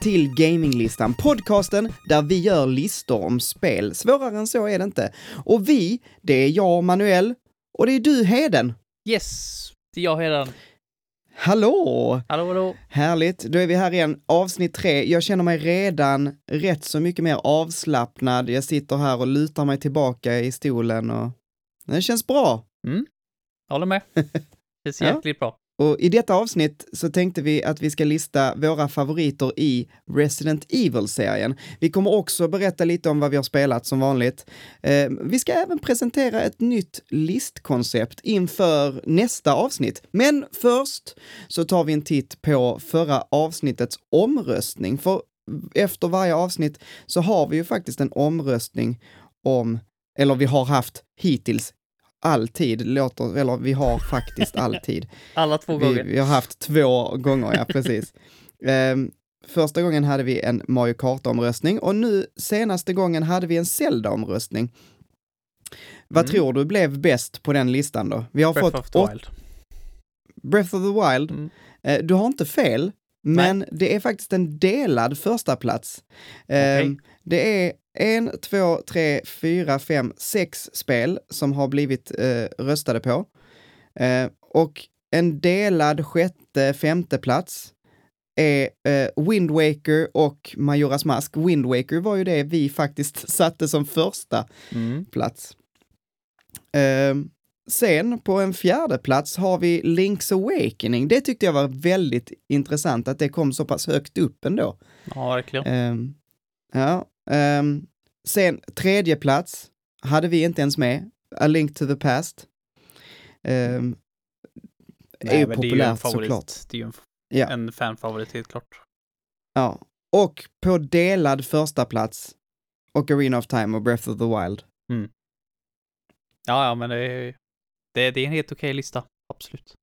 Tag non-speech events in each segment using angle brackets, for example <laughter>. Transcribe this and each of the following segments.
Till Gaminglistan, podcasten där vi gör listor om spel. Svårare än så är det inte. Och vi, det är jag, Manuel, och det är du, Heden. Yes, det är jag redan. Hallå! Hallå, hallå. Härligt, då är vi här igen, avsnitt tre. Jag känner mig redan rätt så mycket mer avslappnad. Jag sitter här och lutar mig tillbaka i stolen och det känns bra. Mm. Jag håller med. <laughs> Det Ja. jäkligt bra. Och i detta avsnitt så tänkte vi att vi ska lista våra favoriter i Resident Evil-serien. Vi kommer också berätta lite om vad vi har spelat som vanligt. Eh, vi ska även presentera ett nytt listkoncept inför nästa avsnitt. Men först så tar vi en titt på förra avsnittets omröstning. För efter varje avsnitt så har vi ju faktiskt en omröstning om, eller vi har haft hittills alltid, låter, eller vi har faktiskt <laughs> alltid. Alla två Vi, gånger. vi har haft två gånger, ja precis. <laughs> Ehm, första gången hade vi en Mario Kart-omröstning och nu senaste gången hade vi en Zelda-omröstning. Vad Mm. tror du blev bäst på den listan då? Vi har Breath fått of the Wild. Breath of the Wild. Mm. Eh, du har inte fel, men det är faktiskt en delad första plats. Ehm, Okej. Det är en, två, tre, fyra, fem, sex spel som har blivit eh, röstade på. Eh, och en delad sjätte, femte plats är eh, Wind Waker och Majoras Mask. Wind Waker var ju det vi faktiskt <laughs> satte som första Mm. plats. Ehm, sen på en fjärde plats har vi Link's Awakening. Det tyckte jag var väldigt intressant att det kom så pass högt upp ändå. Ja, verkligen. Ehm, ja, ehm, sen tredje plats hade vi inte ens med, A Link to the Past. Um, det är ju populärt såklart. Det är ju en, Ja. en fanfavorit, helt klart. Ja. Och på delad första plats Ocarina of Time och Breath of the Wild. Ja, ja, men det är, det, det är en helt okej lista. Absolut.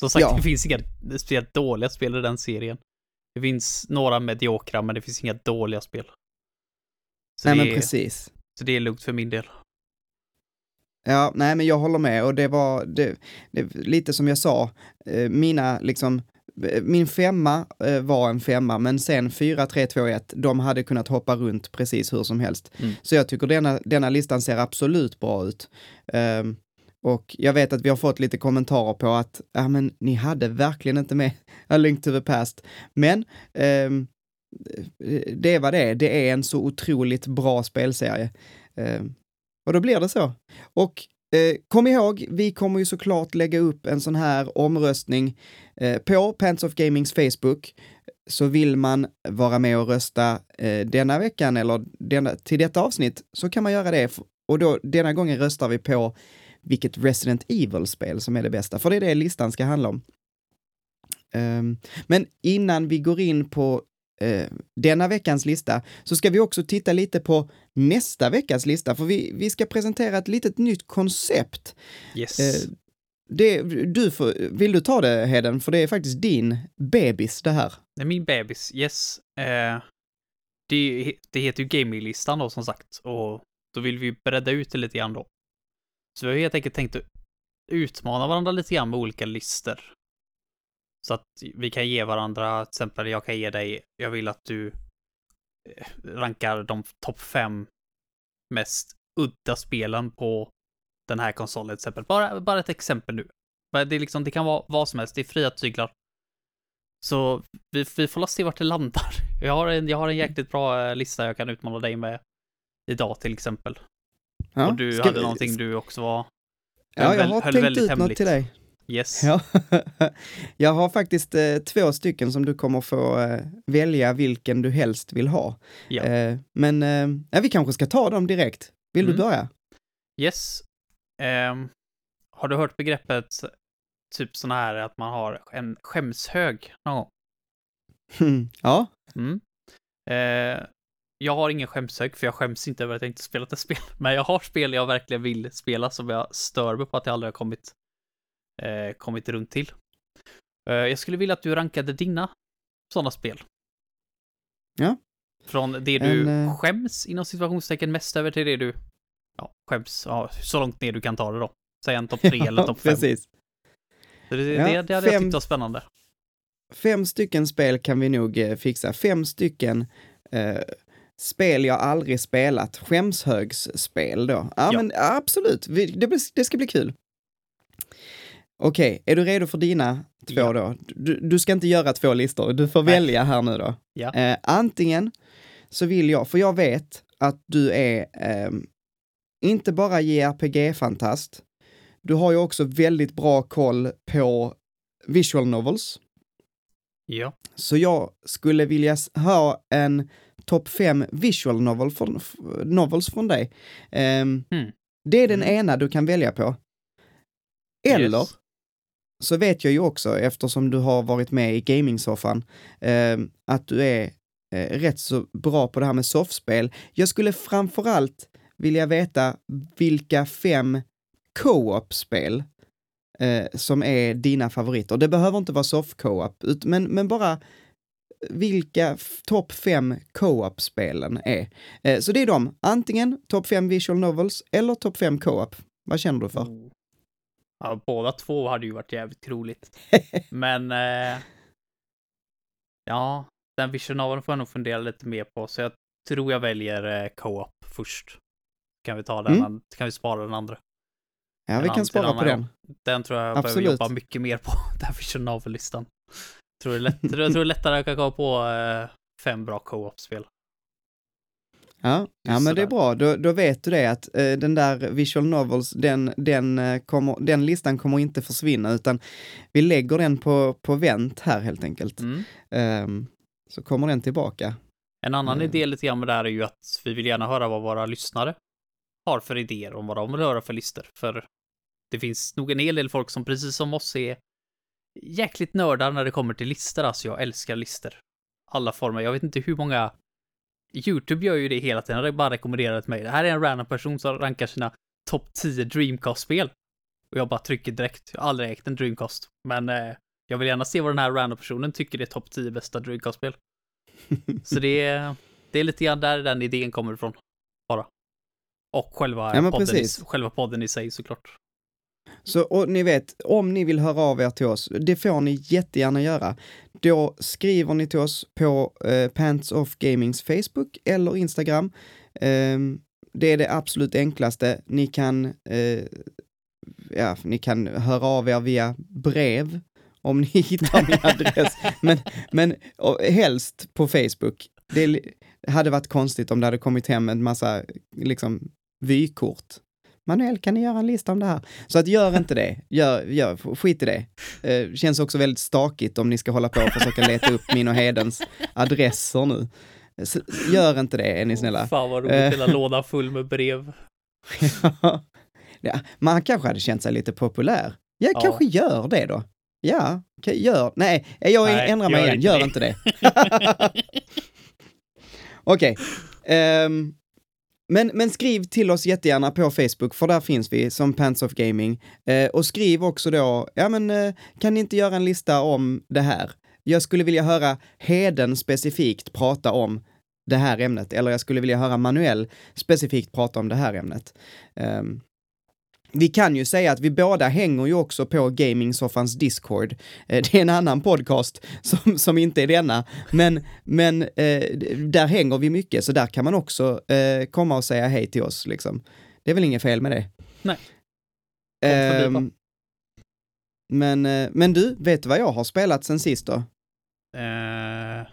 Som sagt, Ja. det finns inga speciellt dåliga spel i den serien. Det finns några mediokra, men det finns inga dåliga spel. Så, Nej men är, precis. så det är lugnt för min del. Ja, nej men jag håller med och det var det, det, lite som jag sa, eh, mina liksom, eh, min femma eh, var en femma, men sen 4, 3, 2, 1, de hade kunnat hoppa runt precis hur som helst. Mm. Så jag tycker denna, denna listan ser absolut bra ut. Ehm, och jag vet att vi har fått lite kommentarer på att, ja men ni hade verkligen inte med A Link to the Past. Men ehm, det är vad det är, det är en så otroligt bra spelserie. Eh, och då blir det så. Och eh, kom ihåg, vi kommer ju såklart lägga upp en sån här omröstning eh, på Pants of Gamings Facebook. Så vill man vara med och rösta eh, denna veckan eller denna, till detta avsnitt så kan man göra det. Och då, denna gången röstar vi på vilket Resident Evil-spel som är det bästa, för det är det listan ska handla om. Ehm, men innan vi går in på eh, denna veckans lista så ska vi också titta lite på nästa veckas lista, för vi, vi ska presentera ett litet nytt koncept. Yes. Eh, det, du får, vill du ta det Heden? För det är faktiskt din bebis det här. Det är min bebis, yes. Eh, det, det heter ju gaminglistan då som sagt och då vill vi bredda ut det lite grann då. Så vi har helt enkelt tänkt att utmana varandra lite grann med olika listor. Så att vi kan ge varandra, till exempel jag kan ge dig, jag vill att du eh, rankar de topp fem mest udda spelen på den här konsolen till exempel. Bara, bara ett exempel nu. Det, är liksom, det kan vara vad som helst, det är fria tyglar. Så vi, vi får se vart det landar. <laughs> Jag har, en, jag har en jäkligt bra eh, lista jag kan utmana dig med idag till exempel. Ja, och du hade vi- någonting du också var... Ja, jag höll- har höll tänkt väldigt ut något hemligt. till dig. Yes. <laughs> Ja. jag har faktiskt eh, två stycken som du kommer få eh, välja vilken du helst vill ha. Ja. Eh, men eh, ja, vi kanske ska ta dem direkt. Vill Mm. du börja? Yes. Ehm, har du hört begreppet typ sån här att man har en skämshög någon gång? ja, Mm. Eh, jag har ingen skämshög för jag skäms inte över att jag inte spelat ett spel. <laughs> Men jag har spel jag verkligen vill spela som jag stör mig på att jag aldrig har kommit, eh, kommit runt till. Eh, jag skulle vilja att du rankade dina sådana spel. Ja. Från det du En, eh, skäms inom situationstecken mest över till det du ja, skäms ja, så långt ner du kan ta det då. Säg en topp tre <laughs> eller topp fem. precis. Så det, Ja, det, det hade jag fem- tyckt var spännande. fem stycken spel kan vi nog eh, fixa. Fem stycken eh, spel jag aldrig spelat, skämshögsspel då. Ja, Ja. men ja, absolut, vi, det, det ska bli kul. Okej, är du redo för dina två Ja. då? Du, du ska inte göra två listor, du får Nej. välja här nu då. Ja. Eh, antingen så vill jag, för jag vet att du är ehm, inte bara JRPG-fantast, du har ju också väldigt bra koll på visual novels. Ja. Så jag skulle vilja ha en topp fem visual novel från, novels från dig. Ehm, Mm. Det är den Mm. ena du kan välja på. Eller Yes så vet jag ju också, eftersom du har varit med i gamingsoffan, eh, att du är eh, rätt så bra på det här med soffspel. Jag skulle framförallt vilja veta vilka fem co-op-spel eh, som är dina favoriter. Det behöver inte vara soft-co-op, men, men bara vilka topp fem co-op-spelen är. Eh, så det är de, antingen topp fem visual novels eller topp fem co-op. Vad känner du för? Mm. Ja, båda två hade ju varit jävligt roligt. <laughs> Men... Eh, ja, den vision noveln får jag nog fundera lite mer på, så jag tror jag väljer eh, co-op först. Kan vi ta den, Mm. an- kan vi spara den andra? Ja, vi Den kan spara på sidan, den. Den tror jag behöver Absolut. jobba mycket mer på, <laughs> den vision novel-listan. Tror det är lätt, jag tror det är lättare att komma på eh, fem bra co-op-spel. Ja, ja men det är bra. Då, då vet du det att eh, den där visual novels, den, den, eh, kommer, den listan kommer inte försvinna, utan vi lägger den på, på vänt här helt enkelt. Mm. Ehm, så kommer den tillbaka. En annan Mm. idé lite grann med det här är ju att vi vill gärna höra vad våra lyssnare har för idéer om vad de vill höra för listor. För det finns nog en hel del folk som precis som oss är jäkligt nördar när det kommer till listor. Alltså jag älskar listor. Alla former. Jag vet inte hur många YouTube gör ju det hela tiden. Det bara rekommenderat mig. Det här är en random person som rankar sina topp 10 Dreamcast-spel. Och jag bara trycker direkt. Jag har aldrig ägt en Dreamcast. Men eh, jag vill gärna se vad den här random personen tycker är topp 10 bästa Dreamcast-spel. <laughs> Så det är, det är lite grann där den idén kommer ifrån. Bara. Och själva, Ja, podden, i, själva podden i sig såklart. Så och ni vet, om ni vill höra av er till oss, det får ni jättegärna göra. Då skriver ni till oss på eh, Pants Off Gamings Facebook eller Instagram. Eh, det är det absolut enklaste. Ni kan, eh, ja, ni kan höra av er via brev om ni <laughs> hittar min adress. Men, men och, helst på Facebook. Det hade varit konstigt om det hade kommit hem en massa liksom vykort. Manuel, kan ni göra en lista om det här? Så att gör inte det. Gör, gör, skit i det. Eh, känns också väldigt stakigt om ni ska hålla på och försöka leta upp min och Hedens adresser nu. Så, gör inte det, är ni snälla. Fan vad roligt, Eh. hela lådan full med brev. <laughs> ja, man kanske hade känt sig lite populär. Jag Ja. kanske gör det då. Ja, gör. Nej, jag Nej, ändrar mig igen. inte Gör det. inte det. <laughs> <laughs> Okej. ehm, men, men skriv till oss jättegärna på Facebook, för där finns vi som Pants of Gaming. Eh, och skriv också då, ja men eh, kan ni inte göra en lista om det här? Jag skulle vilja höra Heden specifikt prata om det här ämnet, eller jag skulle vilja höra Manuel specifikt prata om det här ämnet. Ehm, vi kan ju säga att vi båda hänger ju också på Gamingsoffans Discord. Eh, Det är en annan podcast som, som inte är denna, men, men eh, där hänger vi mycket, så där kan man också eh, komma och säga hej till oss. Liksom. Det är väl inget fel med det. Nej. Ehm, men, men du, vet du vad jag har spelat sen sist då? Eh,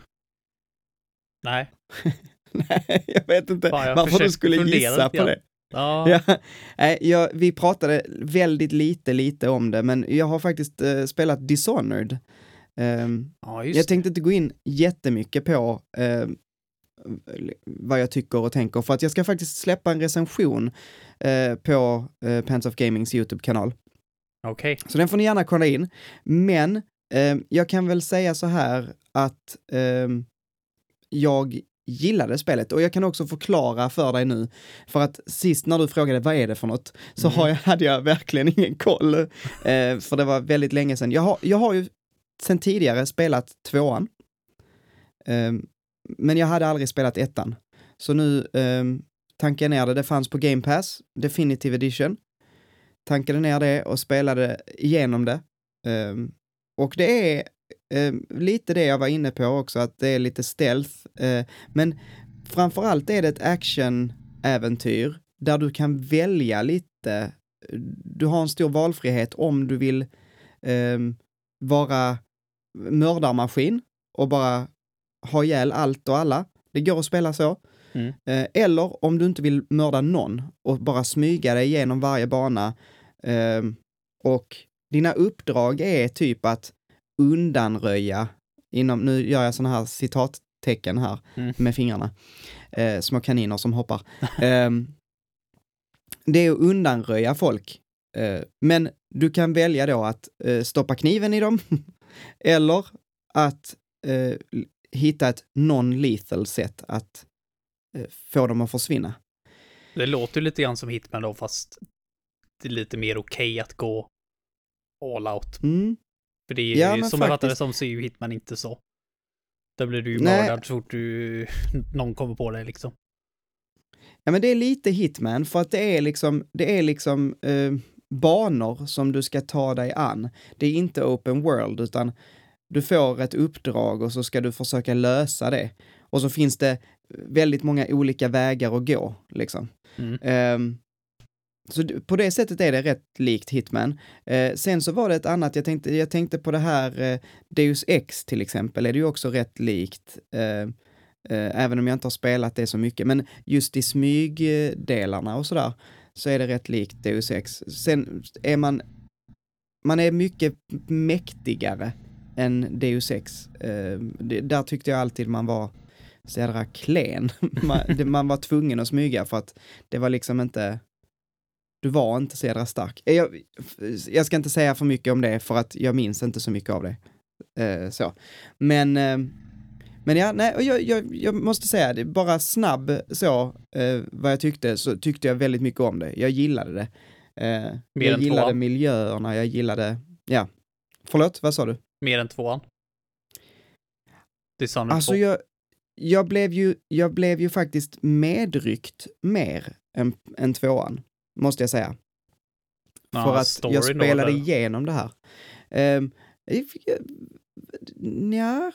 nej. <laughs> Nej, jag vet inte jag varför du skulle gissa på det. Ja. <laughs> Ja, nej, jag, vi pratade väldigt lite, lite om det, men jag har faktiskt eh, spelat Dishonored. Ehm, ja, jag tänkte inte gå in jättemycket på eh, vad jag tycker och tänker, för att jag ska faktiskt släppa en recension eh, på eh, Pants of Gamings YouTube-kanal. det. Okej. Så den får ni gärna kolla in. Men eh, jag kan väl säga så här att eh, jag gillade spelet och jag kan också förklara för dig nu. För att sist när du frågade vad är det för något så Mm. jag, <laughs> hade jag verkligen ingen koll. Eh, för det var väldigt länge sedan. Jag har, jag har ju sedan tidigare spelat tvåan. Eh, men jag hade aldrig spelat ettan. Så nu eh, tankade jag ner det. Det fanns på Game Pass, Definitive Edition tankade ner det och spelade igenom det. Ehm, och det är eh, lite det jag var inne på också, att det är lite stealth. Eh, men framförallt är det ett actionäventyr där du kan välja lite. Du har en stor valfrihet om du vill eh, vara mördarmaskin och bara ha ihjäl allt och alla. Det går att spela så. Mm. Eh, eller om du inte vill mörda någon och bara smyga dig igenom varje bana. Eh, och dina uppdrag är typ att undanröja, inom, nu gör jag sådana här citattecken här Mm. med fingrarna, eh, små kaniner som hoppar. <laughs> Ehm, det är att undanröja folk. Eh, men du kan välja då att eh, stoppa kniven i dem <laughs> eller att eh, hitta ett non-lethal sätt att eh, få dem att försvinna. Det låter lite grann som Hitman då, fast det är lite mer okej att gå all out. Mm. För det är Ja, som jag fattar det faktiskt. som så är ju Hitman inte så. Där blir du ju Nej. mördad så fort du, <laughs> någon kommer på dig liksom. Ja, men det är lite hitman för att det är liksom, det är liksom eh, banor som du ska ta dig an. Det är inte open world, utan du får ett uppdrag och så ska du försöka lösa det. Och så finns det väldigt många olika vägar att gå, liksom. Mm. Ehm, så på det sättet är det rätt likt Hitman. Eh, sen så var det ett annat, jag tänkte, jag tänkte på det här eh, Deus Ex till exempel, är det ju också rätt likt. Eh, eh, även om jag inte har spelat det så mycket, men just i smygdelarna och sådär så är det rätt likt Deus Ex. Sen är man, man är mycket mäktigare än Deus Ex. Eh, det, där tyckte jag alltid man var så jädra klen. <laughs> man, det, man var tvungen att smyga för att det var liksom inte, du var inte så jädra stark. Eh, Jag, jag ska inte säga för mycket om det för att jag minns inte så mycket av det. Eh, så. Men, eh, men ja, nej, jag, jag, jag måste säga, det, bara snabb så, eh, vad jag tyckte, så tyckte jag väldigt mycket om det. Jag gillade det. Eh, jag gillade tvåan. miljöerna, jag gillade, ja. Förlåt, vad sa du? Mer än tvåan. Dishonored Alltså 2. jag, jag, blev ju, jag blev ju faktiskt medryckt mer än, än tvåan, måste jag säga. Ja, för att jag spelade igenom det här. Um, ja,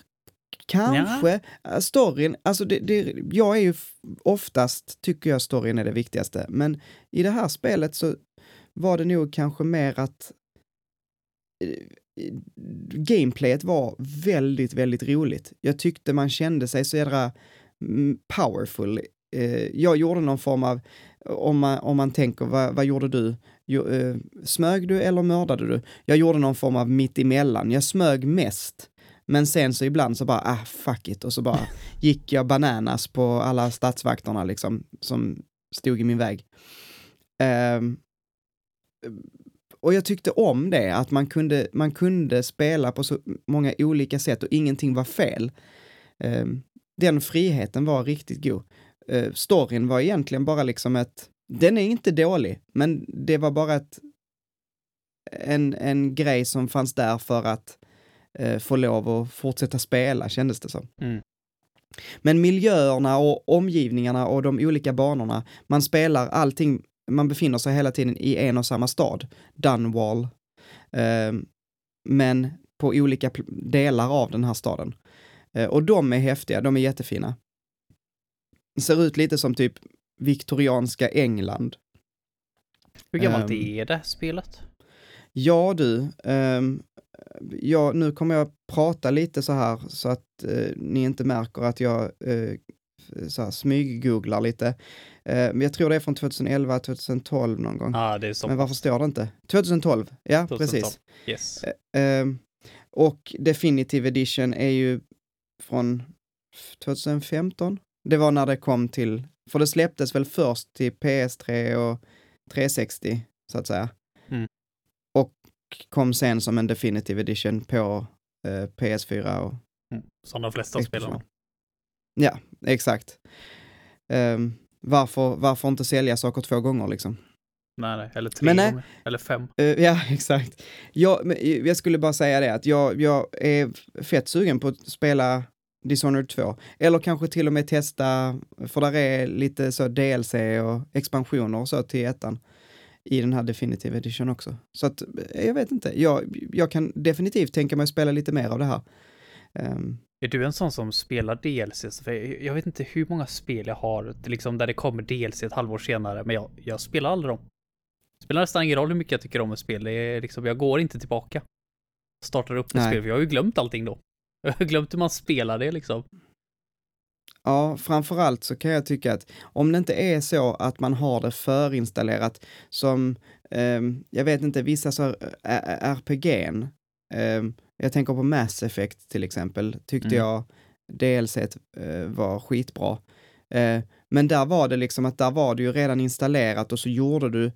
kanske. Ja. Storyn, alltså det, det, jag är ju oftast, tycker jag storyn är det viktigaste, men i det här spelet så var det nog kanske mer att eh, gameplayet var väldigt, väldigt roligt. Jag tyckte man kände sig så jädra mm, powerful. Eh, jag gjorde någon form av, om man, om man tänker, vad, vad gjorde du? Jo, eh, smög du eller mördade du? Jag gjorde någon form av mittemellan. Jag smög mest. Men sen så ibland så bara, ah fuck it, och så bara <laughs> gick jag bananas på alla stadsvakterna liksom, som stod i min väg. Ehm, och jag tyckte om det, att man kunde, man kunde spela på så många olika sätt och ingenting var fel. Ehm, den friheten var riktigt god. Uh, storyn var egentligen bara liksom ett, den är inte dålig, men det var bara ett, en, en grej som fanns där för att eh, få lov att fortsätta spela, kändes det som. Mm. Men miljöerna och omgivningarna och de olika banorna, man spelar allting, man befinner sig hela tiden i en och samma stad, Dunwall, eh, men på olika delar av den här staden. Eh, och de är häftiga, de är jättefina. Ser ut lite som typ viktorianska England. Hur gammalt Ehm, är det spelet? Ja du, ehm, ja, nu kommer jag prata lite så här så att eh, ni inte märker att jag eh, så här smyggooglar lite. Men jag tror det är från 2011, 2012 någon gång. Ah, det är så. Men varför står det inte? 2012, ja 2012. precis. Yes. Ehm, och Definitive Edition är ju från 2015. Det var när det kom till, för det släpptes väl först till PS3 och 360 så att säga. Mm. Och kom sen som en Definitive Edition på eh, PS4 och Mm. Som de flesta spelarna. Ja, exakt. Ehm, varför, varför inte sälja saker två gånger liksom? Nej, nej. Eller tre nej. Eller fem. Eh, ja, <laughs> exakt. Jag, jag skulle bara säga det att jag, jag är fett sugen på att spela Dishonored 2. Eller kanske till och med testa, för där är lite så DLC och expansioner och så till ettan. i den här Definitive Edition också. Så att, eh, jag vet inte, jag, jag kan definitivt tänka mig att spela lite mer av det här. Um, är du en sån som spelar DLC? För jag vet inte hur många spel jag har, liksom där det kommer DLC ett halvår senare, men jag, jag spelar aldrig dem. Spelar nästan ingen roll hur mycket jag tycker om ett spel, det är liksom, jag går inte tillbaka. Startar upp ett spel, för jag har ju glömt allting då. Jag <laughs> har glömt hur man spelar det liksom. Ja, framförallt så kan jag tycka att om det inte är så att man har det förinstallerat som, eh, jag vet inte, vissa så RPG'n, eh, jag tänker på Mass Effect till exempel, tyckte mm. jag DLC eh, var skitbra. Eh, men där var det liksom att där var det ju redan installerat och så gjorde du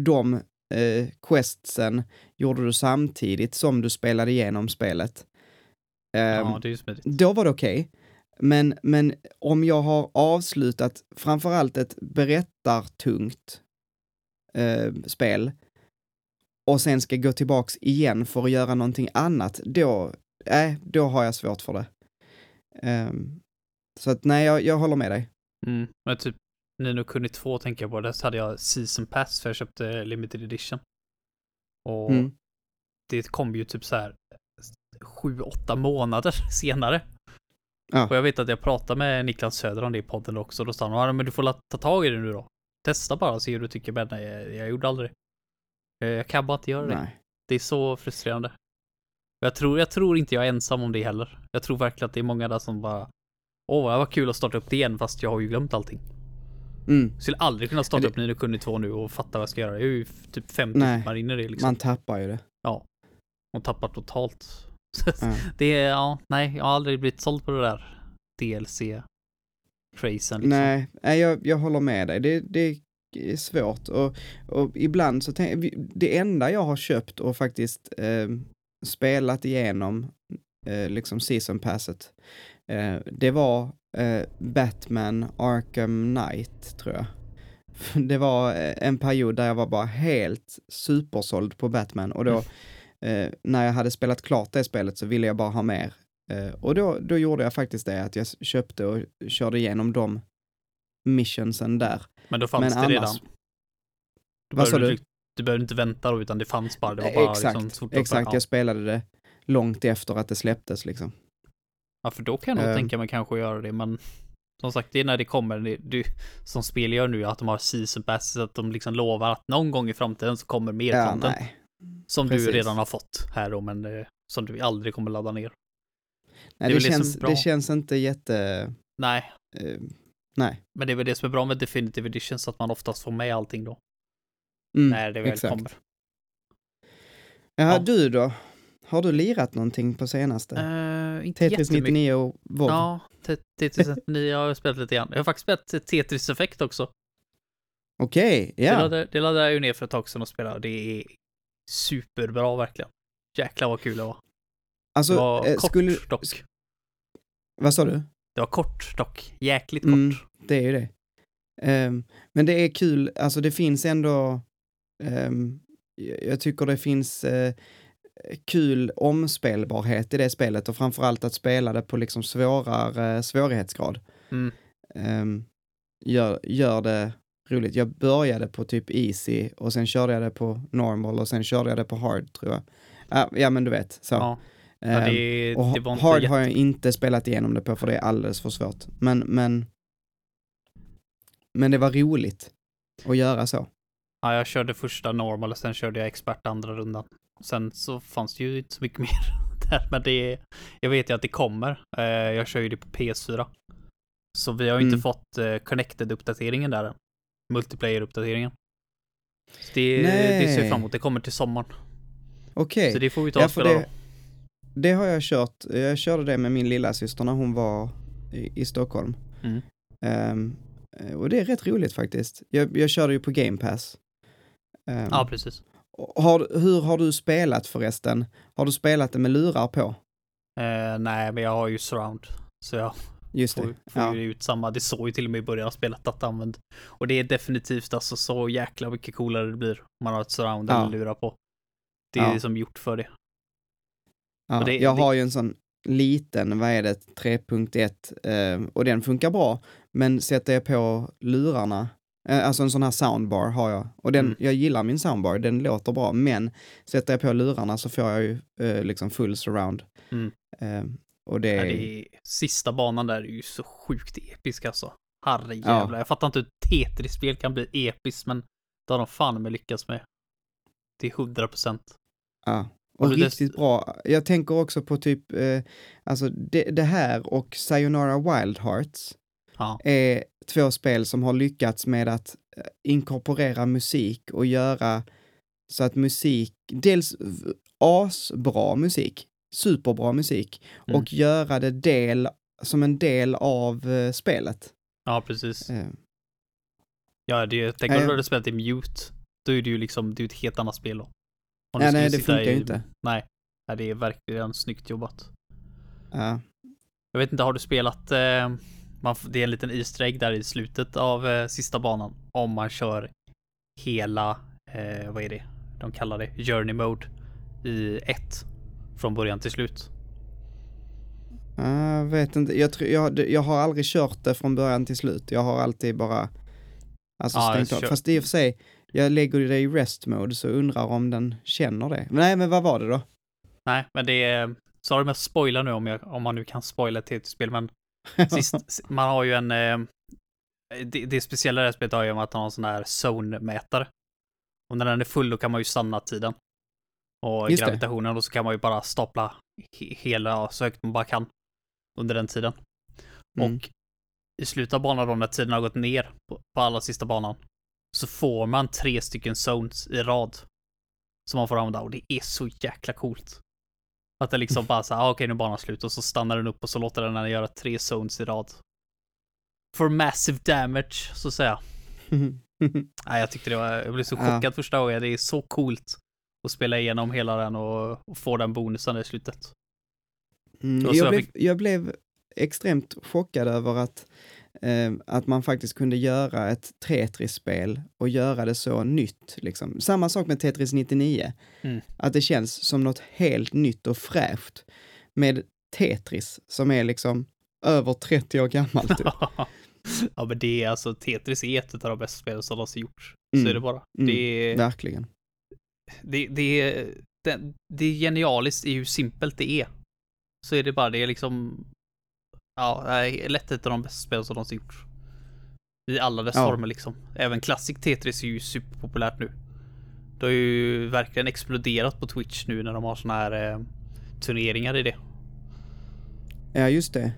de eh, questsen gjorde du samtidigt som du spelade igenom spelet. Ja, ehm, det är smidigt. Då var det okej. Okay. Men, men om jag har avslutat framförallt ett berättartungt eh, spel och sen ska gå tillbaks igen för att göra någonting annat, då, äh, då har jag svårt för det. Um, så att nej, jag, jag håller med dig. Mm, men typ Nino Kuni 2 tänker jag på, där hade jag Season Pass för jag köpte Limited Edition. Och mm. det kom ju typ så här sju, åtta månader <laughs> senare. Ja. Och jag vet att jag pratade med Niklas Söder om det i podden också. Då sa han, men du får ta tag i det nu då. Testa bara och se hur du tycker. Men nej, jag, jag gjorde aldrig det. Jag kan bara inte göra det. Nej. Det är så frustrerande. Jag tror, jag tror inte jag är ensam om det heller. Jag tror verkligen att det är många där som bara Åh, var kul att starta upp det igen fast jag har ju glömt allting. Mm. Jag skulle aldrig kunna starta det... upp Nino Kuni 2 nu och fatta vad jag ska göra. Jag är ju typ fem timmar in i det liksom. Man tappar ju det. Ja. Man tappar totalt. <laughs> Mm. det är, ja, nej, jag har aldrig blivit såld på det där DLC-tracen. Liksom. Nej, jag, jag håller med dig. Det, det är svårt och, och ibland så tänker det enda jag har köpt och faktiskt eh, spelat igenom eh, liksom season passet, eh, det var eh, Batman Arkham Knight, tror jag. <laughs> Det var eh, en period där jag var bara helt supersåld på Batman och då mm eh, när jag hade spelat klart det spelet så ville jag bara ha mer. Eh, och då, då gjorde jag faktiskt det, att jag köpte och körde igenom de missionsen där. Men då fanns Men det annars, redan? Vad sa du? Du behövde inte vänta då, utan det fanns bara. Det var bara exakt, liksom, exakt. Jag spelade det långt efter att det släpptes liksom. Ja, för då kan jag nog uh, tänka mig kanske göra det, men som sagt, det är när det kommer, det, du, som spel gör nu, att de har season passes, att de liksom lovar att någon gång i framtiden så kommer mer ja, content. Nej. Som Precis. du redan har fått här då, men eh, som du aldrig kommer ladda ner. Nej, det, det känns, det, det känns inte jätte... Nej. Uh, nej. Men det är väl det som är bra med Definitive Edition, så att man oftast får med allting då. Mm, när det väl exakt. kommer. Jaha, ja. du då? Har du lirat någonting på senaste? Uh, inte Tetris 99 och WoW? Ja, Tetris 99 har jag spelat lite grann. Jag har faktiskt spelat Tetris Effect också. Okej, okay, ja. Det laddade jag ju ner för ett tag sedan och spelade. Det är superbra verkligen. Jäklar vad kul det var. Alltså, det var eh, kort skulle... dock. Vad sa du? Det var kort dock. Jäkligt kort. Mm, det är ju det. Um, men det är kul, alltså det finns ändå, um, jag tycker det finns uh, kul omspelbarhet i det spelet och framförallt att spela det på liksom svårare svårighetsgrad. Mm. Um, gör, gör det roligt. Jag började på typ easy och sen körde jag det på normal och sen körde jag det på hard tror jag. Ja, ja men du vet, så. Ja. Ja, det, och det hard jätte... har jag inte spelat igenom det på för det är alldeles för svårt. Men, men, men det var roligt att göra så. Ja, jag körde första normal och sen körde jag expert andra rundan. Sen så fanns det ju inte så mycket <laughs> mer där, men det jag vet ju att det kommer. Eh, jag kör ju det på PS4. Så vi har ju mm. inte fått eh, connected-uppdateringen där än multiplayer-uppdateringen. Det, det ser fram emot, det kommer till sommaren. Okej. Okay. Så det får vi ta och spela det, det har jag kört, jag körde det med min lilla syster när hon var i, i Stockholm. Mm. Um, och det är rätt roligt faktiskt. Jag, jag körde ju på Game Pass. Um, ja, precis. Har, hur har du spelat förresten? Har du spelat det med lurar på? Uh, nej, men jag har ju surround. Så jag Just det. Får, får ja. ju ut samma, det såg ju till och med i början av spelet att använd. Och det är definitivt alltså så jäkla mycket coolare det blir. Om man har ett surround ja. eller lurar på. Det är ja. liksom gjort för det. Ja, det, jag det... har ju en sån liten, vad är det, 3.1 eh, och den funkar bra. Men sätter jag på lurarna Eh, Alltså en sån här soundbar har jag. Och den, Mm. jag gillar min soundbar, den låter bra, men sätter jag på lurarna så får jag ju eh, liksom full surround. Mm. Och det, Ja, är- det är, sista banan där är ju så sjukt episk alltså. Herrejävlar. Jag fattar inte hur Tetris-spel kan bli episkt, men det har de fan med lyckats med. Det är 100 procent. ja. Och du riktigt dess- bra. Jag tänker också på typ, eh, alltså det, det här och Sayonara Wild Hearts Ja. är två spel som har lyckats med att eh, inkorporera musik och göra så att musik, dels asbra musik, superbra musik, Mm. och göra det del, som en del av eh, spelet. ja, precis. Eh, Ja, det, tänk om du hade spelat i Mute. Då är det ju liksom, det är ett helt annat spel då. Om Ja, nej, det funkar ju inte. Nej. nej, det är verkligen snyggt jobbat. ja. Jag vet inte, har du spelat, eh, man, det är en liten Easter egg där i slutet av eh, sista banan. Om man kör hela, eh, vad är det? De kallar det Journey Mode i ett. Från början till slut. Jag vet inte, jag, tror, jag, jag har aldrig kört det från början till slut. Jag har alltid bara alltså Ja, stängt jag av. Fast i och för sig, jag lägger det i rest mode så undrar om den känner det. Nej, men vad var det då? Nej, men det är, sorry med att spoila nu om, jag, om man nu kan spoila ett TT-spel, men <laughs> sist, man har ju en, eh, det, det speciella i det här spelet har ju att man har en sån här zone-mätare. Och när den är full då kan man ju stanna tiden. Och Just det. gravitationen, och så kan man ju bara stapla he, hela så högt man bara kan under den tiden. Mm. Och i slutet av banan då, när tiden har gått ner på, på alla sista banan, så får man tre stycken zones i rad. Som man får använda och det är så jäkla coolt. Att det liksom bara så här, ah, okej nu är banan slut och så stannar den upp och så låter den den göra tre zones i rad. For massive damage, så att säga. <laughs> Nej, jag tyckte det var, jag blev så Ja. chockad första gången. Det är så coolt att spela igenom hela den och, och få den bonusen i slutet. Mm, Och jag, jag blev, fick- jag blev extremt chockad över att, eh, att man faktiskt kunde göra ett Tetris-spel och göra det så nytt. Liksom. Samma sak med Tetris 99. Mm. Att det känns som något helt nytt och fräscht med Tetris som är liksom över 30 år gammalt. Typ. <laughs> ja, men det är alltså, Tetris är ett av de bästa spelen som någonsin gjorts. Mm. Så är det bara. Mm. Det, är, Verkligen. Det, det, är, det, det är genialiskt i hur simpelt det är. Så är det bara, det är liksom, ja, det är lätt ett av de bästa spelen som någonsin gjorts. I alla dess Ja. former liksom. Även Classic Tetris är ju superpopulärt nu. Det har ju verkligen exploderat på Twitch nu när de har såna här eh, turneringar i det. Ja, just det.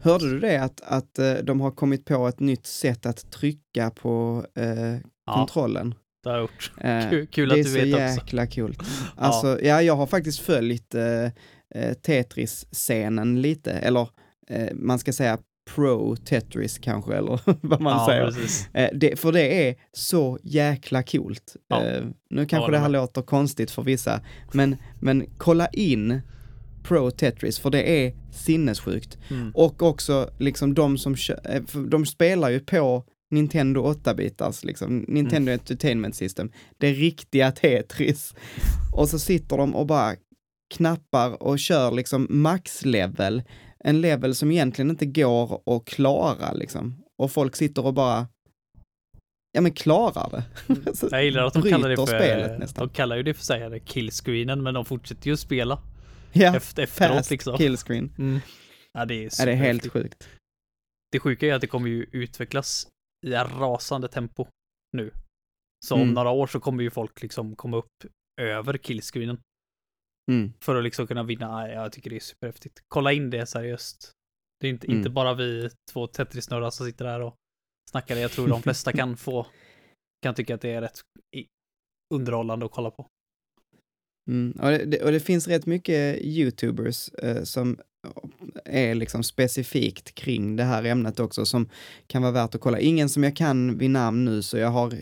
Hörde du det att, att eh, de har kommit på ett nytt sätt att trycka på eh, Ja, kontrollen? Det har jag gjort. Eh, <laughs> Kul, kul det att är du så vet också. jäkla coolt. Alltså, ja. jag har faktiskt följt eh, eh, Tetris-scenen lite, eller eh, man ska säga pro Tetris kanske, eller <laughs> vad man ja, säger. Eh, det, för det är så jäkla coolt. Ja. Eh, nu kanske håller det här med. låter konstigt för vissa, men, men kolla in Pro Tetris, för det är sinnessjukt. Mm. Och också liksom de som de spelar ju på Nintendo 8-bitars, liksom, Nintendo Mm. Entertainment System, det riktiga Tetris. Och så sitter de och bara knappar och kör liksom max-level, en level som egentligen inte går att klara liksom. Och folk sitter och bara, ja men klarar det. <laughs> Så Jag gillar att de kallar det för, spelet nästan. de kallar ju det för här killscreenen, men de fortsätter ju spela Ja, efter, efteråt fast liksom. killscreen. Mm. Ja, det är, Ja, det är helt sjukt. Det sjuka är att det kommer ju utvecklas i rasande tempo nu. Så om Mm. några år så kommer ju folk liksom komma upp över killscreenen Mm. för att liksom kunna vinna. Ja, jag tycker det är superhäftigt. Kolla in det seriöst. Det är inte, Mm. inte bara vi två Tetris-snurrar som sitter här och snackar. Jag tror de flesta kan <laughs> få, kan tycka att det är rätt underhållande att kolla på. Mm. Och, det, det- och det finns rätt mycket YouTubers eh, som är liksom specifikt kring det här ämnet också som kan vara värt att kolla. Ingen som jag kan vid namn nu så jag har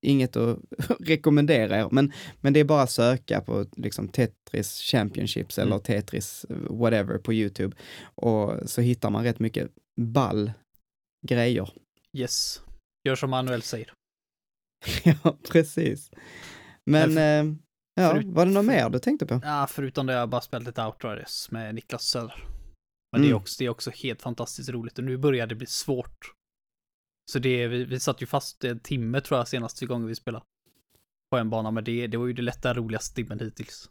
inget att <laughs> rekommendera er, men, men det är bara att söka på liksom Tetris Championships eller Mm. Tetris whatever på YouTube och så hittar man rätt mycket ball grejer. Yes. Gör som Manuel säger. <laughs> ja, precis. Men, ja, förut- var det något mer du tänkte på? Ja, förutom det har jag bara spelat lite Outriders med Niklas Söder. Men det, är Mm. också, det är också helt fantastiskt roligt och nu börjar det bli svårt. Så det, vi, vi satt ju fast en timme tror jag senaste gången vi spelade. På en bana, men det, det var ju det lätta roligaste timmen hittills.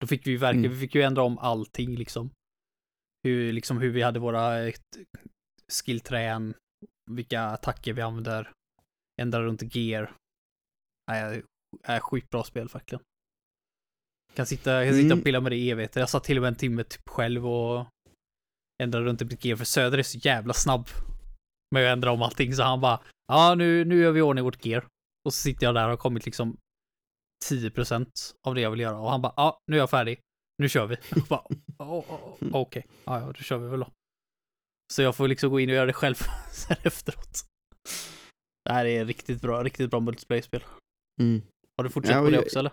Då fick vi ju verkligen, Mm. vi fick ju ändra om allting liksom. Hur, liksom hur vi hade våra skillträn, vilka attacker vi använder, ändra runt gear. Nej, är sjukt bra spel verkligen. Kan sitta, kan sitta Mm. och pilla med det i evigheter. Jag satt till och med en timme typ själv och ändrade runt i mitt gear, för Söder är så jävla snabb med att ändra om allting, så han bara ja, nu, nu gör vi i ordning vårt gear. Och så sitter jag där och har kommit liksom 10% av det jag vill göra och han bara ja, nu är jag färdig. Nu kör vi. Jag bara, "Åh, åh, åh, Okej, ja, ja, då kör vi väl då. Så jag får liksom gå in och göra det själv <laughs> sen efteråt. Det här är riktigt bra, riktigt bra multiplayer-spel. Mm. Har du fortsatt Ja, på det också eller?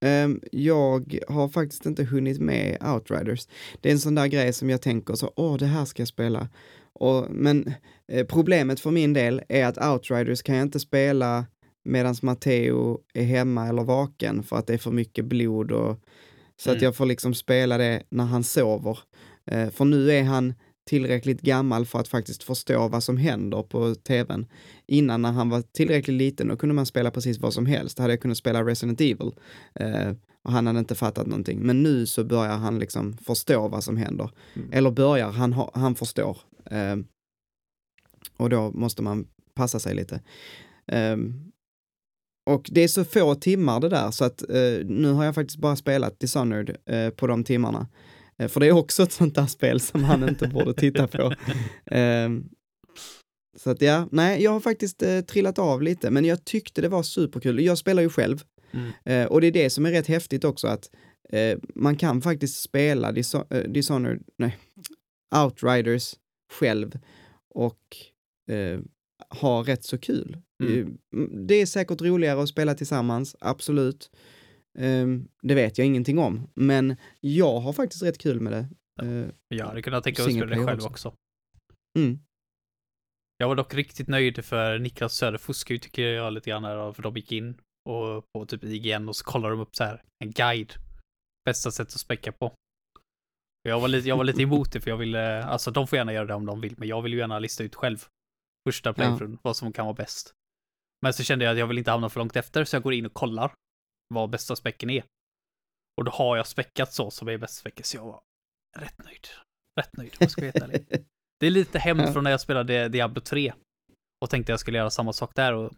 Ehm, jag har faktiskt inte hunnit med Outriders. Det är en sån där grej som jag tänker så, åh, det här ska jag spela. Och, men eh, problemet för min del är att Outriders kan jag inte spela medan Matteo är hemma eller vaken för att det är för mycket blod och så att Mm. jag får liksom spela det när han sover. Eh, för nu är han tillräckligt gammal för att faktiskt förstå vad som händer på tvn. Innan när han var tillräckligt liten, då kunde man spela precis vad som helst. Då hade jag kunnat spela Resident Evil. Eh, och han hade inte fattat någonting. Men nu så börjar han liksom förstå vad som händer. Mm. Eller börjar, han, ha, han förstår. Eh, och då måste man passa sig lite. Ehm, och det är så få timmar det där så att eh, nu har jag faktiskt bara spelat Dishonored eh, på de timmarna. Eh, för det är också ett sånt där spel som han inte borde titta på. Ehm, så att ja, nej, jag har faktiskt eh, trillat av lite, men jag tyckte det var superkul. Jag spelar ju själv Mm. eh, och det är det som är rätt häftigt också att eh, man kan faktiskt spela Diso- eh, Dishonored, nej, Outriders själv och eh, ha rätt så kul. Mm. Det är säkert roligare att spela tillsammans, absolut. Eh, det vet jag ingenting om, men jag har faktiskt rätt kul med det. Eh, Jag hade kunnat tänka mig att spela det själv också. också. mm, Jag var dock riktigt nöjd för Niklas Söder fuskade ju tycker jag lite grann här, för de gick in och på typ IGN och så kollade de upp så här en guide. Bästa sätt att späcka på. Jag var lite, jag var lite emot det för jag ville, alltså de får gärna göra det om de vill, men jag vill ju gärna lista ut själv. Första playthroughen, vad som kan vara bäst. Men så kände jag att jag vill inte hamna för långt efter, så jag går in och kollar vad bästa späcken är. Och då har jag späckat så som är bäst späcket, så jag var rätt nöjd. Rätt nöjd, om jag ska helt ärlig. <laughs> Det är lite hämnd Ja. från när jag spelade Diablo 3 och tänkte jag skulle göra samma sak där och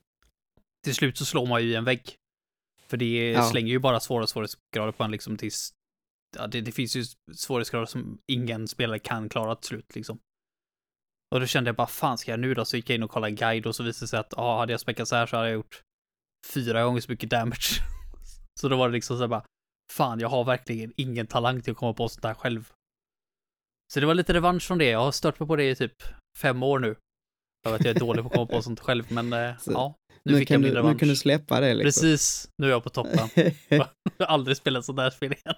till slut så slår man ju i en vägg. För det Ja. slänger ju bara svåra svårighetsgrader på en liksom tills ja, det, det finns ju svårighetsgrader som ingen spelare kan klara till slut liksom. Och då kände jag bara, fan ska jag nu då? Så gick jag in och kollade en guide och så visade det sig att, ja, hade jag späckat så här så hade jag gjort fyra gånger så mycket damage. Så då var det liksom så här bara, fan, jag har verkligen ingen talang till att komma på sånt där själv. Så det var lite revansch från det. Jag har stört mig på det i typ fem år nu. För att jag är dålig på att komma på sånt själv, men eh, <laughs> Så ja, nu, nu, fick jag min du, nu revansch. kan du släppa det liksom. Precis, nu är jag på toppen. <laughs> Jag har aldrig spelat sånt där spel igen.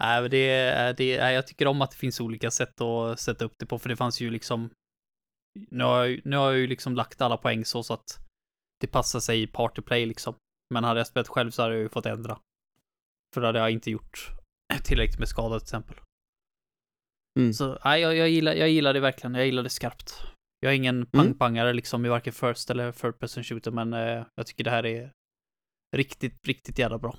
Nej, men det, det, jag tycker om att det finns olika sätt att sätta upp det på, för det fanns ju liksom... Nu har jag, nu har jag ju liksom lagt alla poäng så, så att det passar sig i partyplay liksom. Men hade jag spelat själv så hade jag ju fått ändra. För då hade jag inte gjort tillräckligt med skada till exempel. Mm. Så nej, jag, jag, gillar, jag gillar det verkligen. Jag gillar det skarpt. Jag är ingen pangpangare liksom i varken first eller third person shooter, men eh, jag tycker det här är riktigt, riktigt jävla bra.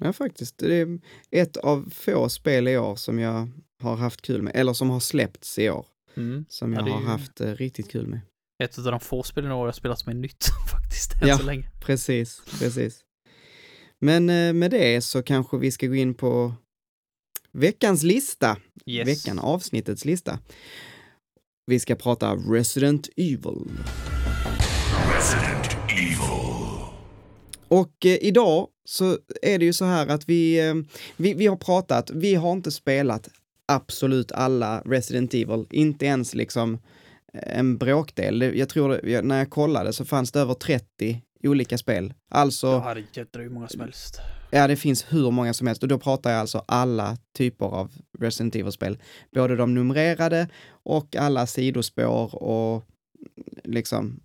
Ja, faktiskt. Det är ett av få spel i år som jag har haft kul med, eller som har släppts i år, Mm. som Ja, jag är har ju- haft eh, riktigt kul med. Ett av de få spelen i år jag spelat som är nytt <laughs> faktiskt, än Ja. så länge. Precis, precis. Men eh, med det så kanske vi ska gå in på veckans lista. Yes. Veckan, avsnittets lista. Vi ska prata Resident Evil. Resident Evil. Och eh, idag så är det ju så här att vi, eh, vi, vi har pratat, vi har inte spelat absolut alla Resident Evil, inte ens liksom eh, en bråkdel. Jag tror, när jag kollade så fanns det över 30 olika spel. Alltså, Jag hade jädrar hur många som helst. ja det finns hur många som helst och då pratar jag alltså alla typer av Resident Evil-spel. Både de numrerade och alla sidospår och liksom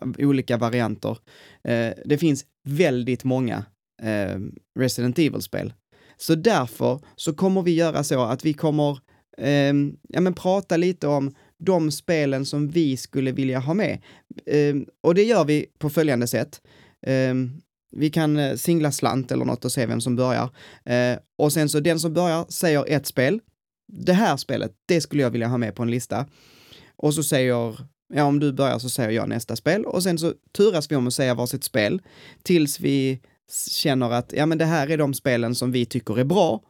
eh, olika varianter. Eh, det finns väldigt många eh, Resident Evil-spel. Så därför så kommer vi göra så att vi kommer eh, ja, men prata lite om de spelen som vi skulle vilja ha med. Ehm, och det gör vi på följande sätt. Ehm, vi kan eh, singla slant eller något och se vem som börjar. Eh, och sen så den som börjar säger ett spel. Det här spelet, det skulle jag vilja ha med på en lista. Och så säger, ja om du börjar så säger jag nästa spel och sen så turas vi om att säga varsitt spel tills vi känner att ja men det här är de spelen som vi tycker är bra.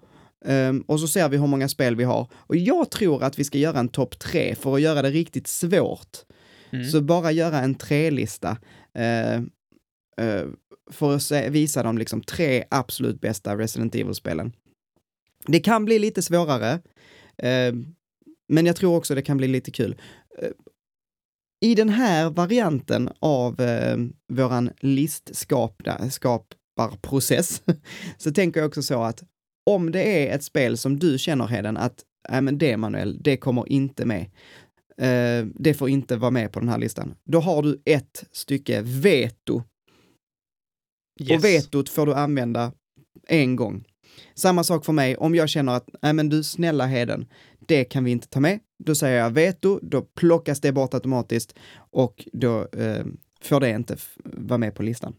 Um, och så ser vi hur många spel vi har. Och jag tror att vi ska göra en topp tre för att göra det riktigt svårt. Mm. Så bara göra en tre-lista. Uh, uh, för att se, visa de liksom tre absolut bästa Resident Evil-spelen. Det kan bli lite svårare, uh, men jag tror också det kan bli lite kul. I den här varianten av våran listskaparprocess <laughs> så tänker jag också så att om det är ett spel som du känner Heden att, nej men det Manuel, det kommer inte med. Uh, det får inte vara med på den här listan. Då har du ett stycke veto. Yes. Och vetot får du använda en gång. Samma sak för mig, om jag känner att, nej men du snälla Heden, det kan vi inte ta med. Då säger jag veto, då plockas det bort automatiskt och då uh, får det inte vara med på listan.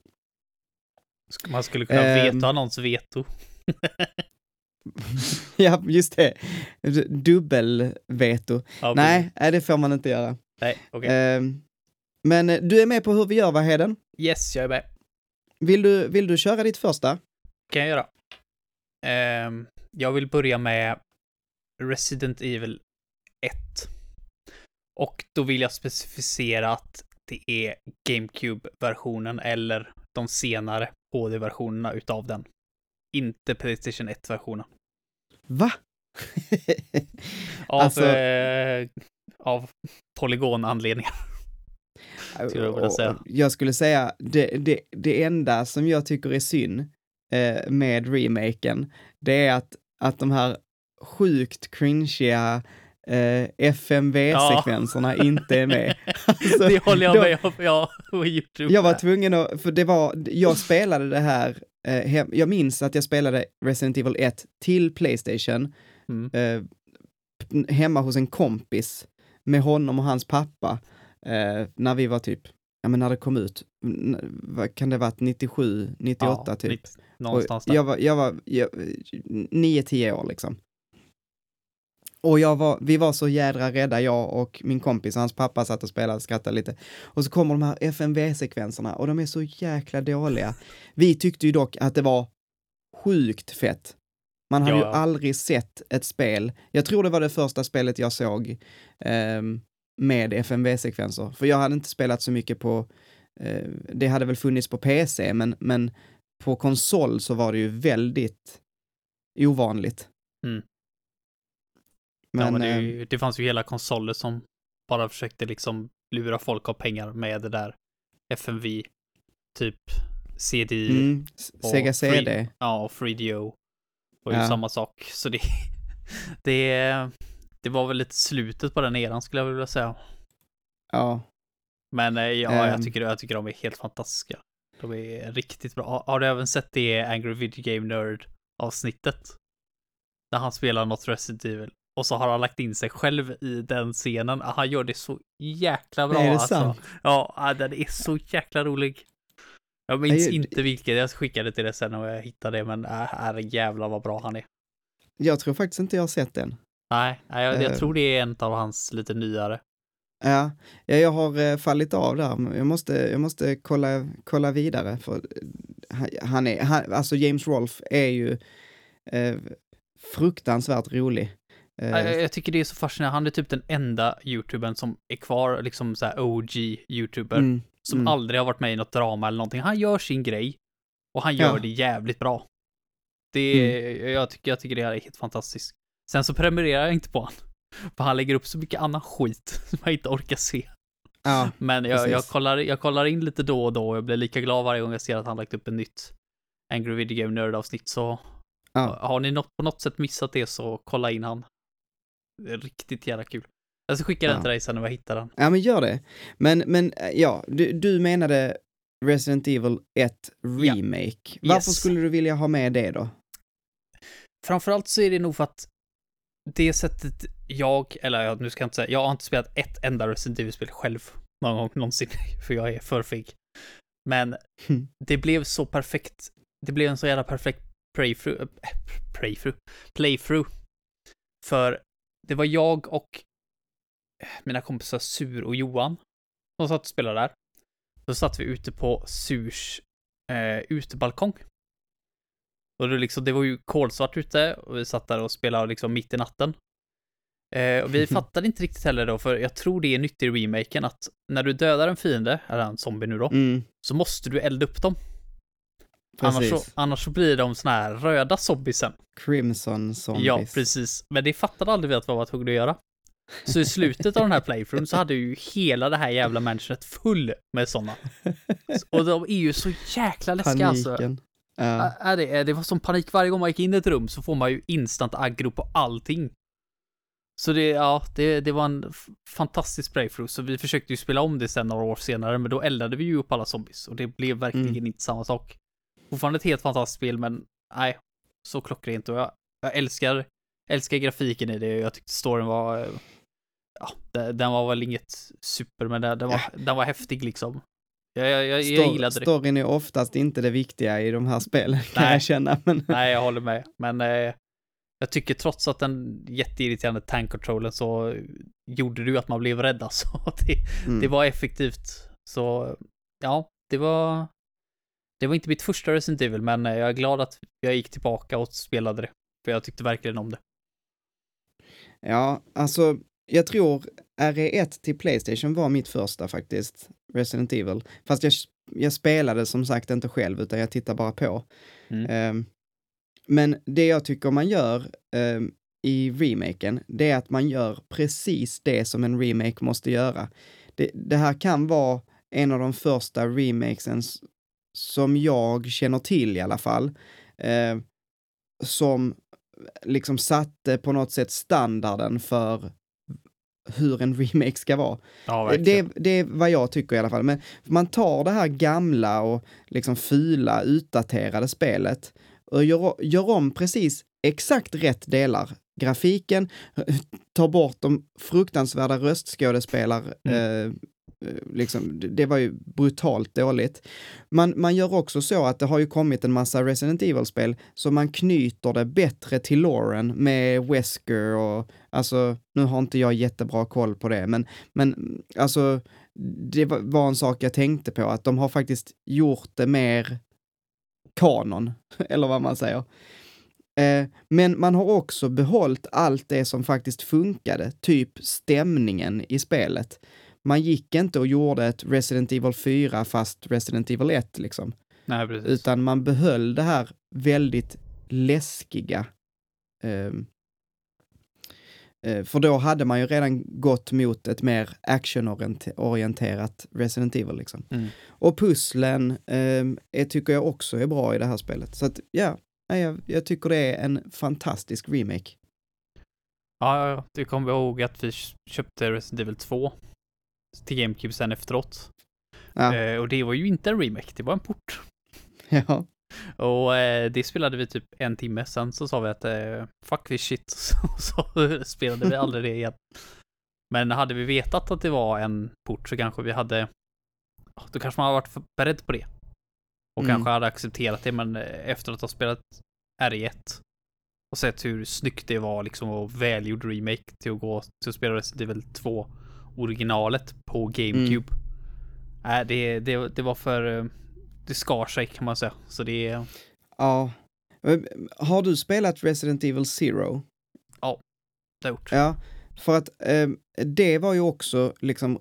Man skulle kunna veta um, någons veto. <laughs> ja, just det. Dubbelveto. Ja, nej, nej, det får man inte göra. Nej. Okay. Uh, men eh, du är med på hur vi gör, va, Heden? Yes, jag är med. Vill du, vill du köra ditt första? kan jag göra. Uh, jag vill börja med Resident Evil 1. Och då vill jag specificera att det är GameCube-versionen eller de senare HD-versionerna utav den inte Playstation 1-versionen. Va? <laughs> av, alltså... eh, av polygonanledningar. Jag, jag skulle säga, det, det, det enda som jag tycker är synd eh, med remaken, det är att, att de här sjukt cringeiga eh, FMV-sekvenserna ja. inte är med. <laughs> Alltså, det håller jag med om, ja, på YouTube. Jag var tvungen att, för det var, jag spelade det här eh, jag minns att jag spelade Resident Evil 1 till Playstation mm. eh, hemma hos en kompis med honom och hans pappa eh, när vi var typ, ja men när det kom ut, kan det varit, 97, 98 ja, typ? någonstans där. Jag var, jag var, jag, 9-10 år liksom. Och jag var, vi var så jädra rädda, jag och min kompis, hans pappa satt och spelade och skrattade lite. Och så kommer de här FMV-sekvenserna och de är så jäkla dåliga. Vi tyckte ju dock att det var sjukt fett. Man hade ja. ju aldrig sett ett spel, jag tror det var det första spelet jag såg eh, med FMV-sekvenser. För jag hade inte spelat så mycket på, eh, det hade väl funnits på PC, men, men på konsol så var det ju väldigt ovanligt. Mm. Men, ja, men det, eh, det, fanns ju hela konsoler som bara försökte liksom lura folk av pengar med det där FMV, typ CD. Mm, Sega CD. Free, ja, och FreeDO. Och ja. samma sak. Så det, <laughs> det, det var väl lite slutet på den eran skulle jag vilja säga. Ja. Men eh, ja, jag, ehm. tycker, jag tycker de är helt fantastiska. De är riktigt bra. Har, har du även sett det Angry Video Game Nerd avsnittet? När han spelar något Resident Evil. Och så har han lagt in sig själv i den scenen. Han gör det så jäkla bra. Är det alltså. sant? Ja, den är så jäkla rolig. Jag minns Nej, inte vilket, jag skickade till det sen och jag hittade det, men äh, jävlar vad bra han är. Jag tror faktiskt inte jag har sett den. Nej, jag, jag uh, tror det är en av hans lite nyare. Ja, jag har uh, fallit av där. Jag måste, jag måste kolla, kolla vidare. För han är, han, alltså James Rolfe är ju uh, fruktansvärt rolig. Uh, jag tycker det är så fascinerande. Han är typ den enda youtubern som är kvar, liksom så OG-youtuber. Mm, som mm. aldrig har varit med i något drama eller någonting. Han gör sin grej. Och han gör ja. det jävligt bra. Det mm. jag, tycker, jag tycker det är helt fantastiskt. Sen så prenumererar jag inte på honom. <laughs> För han lägger upp så mycket annan skit <laughs> som jag inte orkar se. Ja, Men jag, jag, kollar, jag kollar in lite då och då och jag blir lika glad varje gång jag ser att han lagt upp en nytt Angry Video Game Nerd avsnitt så ja. har ni något, på något sätt missat det så kolla in han. Riktigt jävla kul. Jag ska skicka den till dig sen när jag hittar den. Ja, men gör det. Men, men eh, ja, du, du menade Resident Evil 1 Remake. Ja. Varför yes. skulle du vilja ha med det då? Framförallt så är det nog för att det sättet jag, eller ja, nu ska jag inte säga, jag har inte spelat ett enda Resident Evil-spel själv någon gång någonsin, <laughs> för jag är för feg. Men Mm. det blev så perfekt, det blev en så jävla perfekt playthrough, äh, playthrough, playthrough. För det var jag och mina kompisar Sur och Johan som satt och spelade där. Då satt vi ute på Surs eh, utebalkong. Och det, liksom, det var ju kolsvart ute och vi satt där och spelade liksom mitt i natten. Eh, och vi <laughs> fattade inte riktigt heller då, för jag tror det är nytt i remaken att när du dödar en fiende, eller en zombie nu då, Mm, så måste du elda upp dem. Annars så, annars så blir de såna här röda zombiesen. Crimson zombies. Ja, precis. Men det fattade aldrig vi att vi var tvungna att göra. Så i slutet av den här playthroughen så hade ju hela det här jävla mansionet full med sådana. Och de är ju så jäkla läskiga alltså. Paniken. Ja. Ä- är det, det var som panik varje gång man gick in i ett rum så får man ju instant aggro på allting. Så det, ja, det, det var en fantastisk playthrough, så vi försökte ju spela om det sen några år senare, men då eldade vi ju upp alla zombies och det blev verkligen Mm. inte samma sak. Fortfarande ett helt fantastiskt spel, men nej, så klockrent och jag, jag älskar, älskar grafiken i det och jag tyckte storyn var, eh, ja, den var väl inget super, men den, den, var, <laughs> den var häftig liksom. Jag, jag, jag, jag Stor- gillade det. Storyn är oftast inte det viktiga i de här spelen, kan Nej. jag känna. Men... <laughs> Nej, jag håller med. Men eh, jag tycker trots att den jätteirriterande tank-controllen så gjorde ju att man blev rädd alltså. <laughs> Det, Mm. det var effektivt. Så ja, det var... Det var inte mitt första Resident Evil, men eh, jag är glad att jag gick tillbaka och spelade det. För jag tyckte verkligen om det. Ja, alltså, jag tror RE1 till Playstation var mitt första faktiskt, Resident Evil. Fast jag, jag spelade som sagt inte själv, utan jag tittade bara på. Mm. Ehm, men det jag tycker man gör ehm, i remaken, det är att man gör precis det som en remake måste göra. Det, det här kan vara en av de första remakesen s- som jag känner till i alla fall, eh, som liksom satte på något sätt standarden för hur en <laughs> remake ska vara. Ja, Det, det är vad jag tycker i alla fall. Men man tar det här gamla och liksom fula, utdaterade spelet och gör, gör om precis exakt rätt delar. Grafiken, <laughs> tar bort de fruktansvärda röstskådespelar, eh, eh, Eh, liksom, det- var ju brutalt dåligt. Man, man gör också så att det har ju kommit en massa Resident Evil-spel, så man knyter det bättre till Lauren med Wesker och, alltså, nu har inte jag jättebra koll på det, men, men alltså, det var, var en sak jag tänkte på, att de har faktiskt gjort det mer kanon, <laughs> eller vad man säger. Eh, men man har också behållit allt det som faktiskt funkade, typ stämningen i spelet. Man gick inte och gjorde ett Resident Evil 4 fast Resident Evil 1 liksom, Nej, precis. utan man behöll det här väldigt läskiga. eh, för då hade man ju redan gått mot ett mer actionorienterat Resident Evil liksom. Mm. Och pusslen är, tycker jag också är bra i det här spelet. Så att ja, jag, jag tycker det är en fantastisk remake. Ja. Du kommer ihåg att vi köpte Resident Evil 2 till GameCube sen efteråt. Ja, Eh, och det var ju inte en remake, det var en port. ja. Och eh, det spelade vi typ en timme, sen så sa vi att eh, fuck this shit, <laughs> så, så spelade vi aldrig det igen. Men hade vi vetat att det var en port så kanske vi hade, då kanske man hade varit beredd på det. Och Mm. kanske hade accepterat det, men eh, efter att ha spelat RE1 och sett hur snyggt det var liksom och välgjord remake till att gå till att spela Resident Evil 2 originalet på GameCube. Nej, det, det, det var för, eh, det skar sig kan man säga. Så det ja. Har du spelat Resident Evil Zero? det har jag gjort. Ja, för att ehm, det var ju också liksom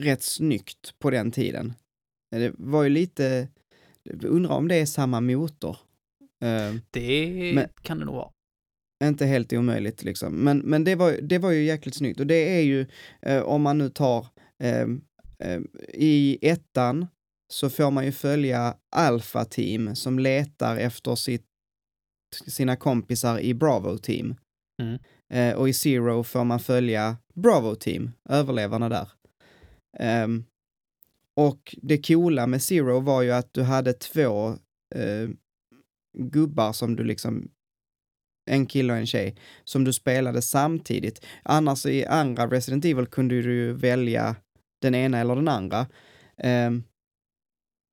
rätt snyggt på den tiden. Det var ju lite, undrar om det är samma motor. Ehm, Det Men- kan det nog vara. Inte helt omöjligt liksom. Men, men det, var, det var ju jäkligt snyggt och det är ju, eh, om man nu tar, ehm, ehm, i ettan så får man ju följa Alpha Team som letar efter sitt, sina kompisar i Bravo Team. Mm. Eh, och i Zero får man följa Bravo Team, överlevarna där. Ehm, och det coola med Zero var ju att du hade två eh, gubbar som du liksom en kille och en tjej, som du spelade samtidigt. Annars i andra Resident Evil kunde du ju välja den ena eller den andra. Um,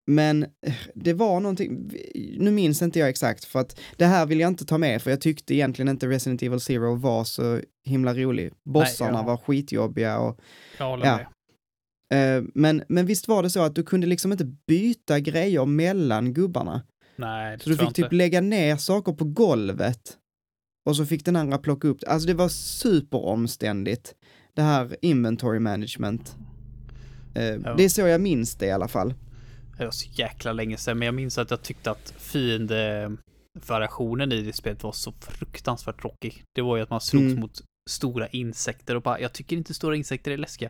men eh, det var någonting, nu minns inte jag exakt, för att det här vill jag inte ta med, för jag tyckte egentligen inte Resident Evil Zero var så himla rolig. Bossarna Nej, ja. var skitjobbiga och... Jag håller ja. med. Uh, men, men visst var det så att du kunde liksom inte byta grejer mellan gubbarna? Nej, det Så du fick typ lägga ner saker på golvet och så fick den andra plocka upp Alltså det var superomständigt, det här inventory management. Ja. Det är så jag minns det i alla fall. Det var så jäkla länge sedan, men jag minns att jag tyckte att fiendevariationen i det spelet var så fruktansvärt tråkig. Det var ju att man slogs mm. mot stora insekter och bara, jag tycker inte stora insekter är läskiga.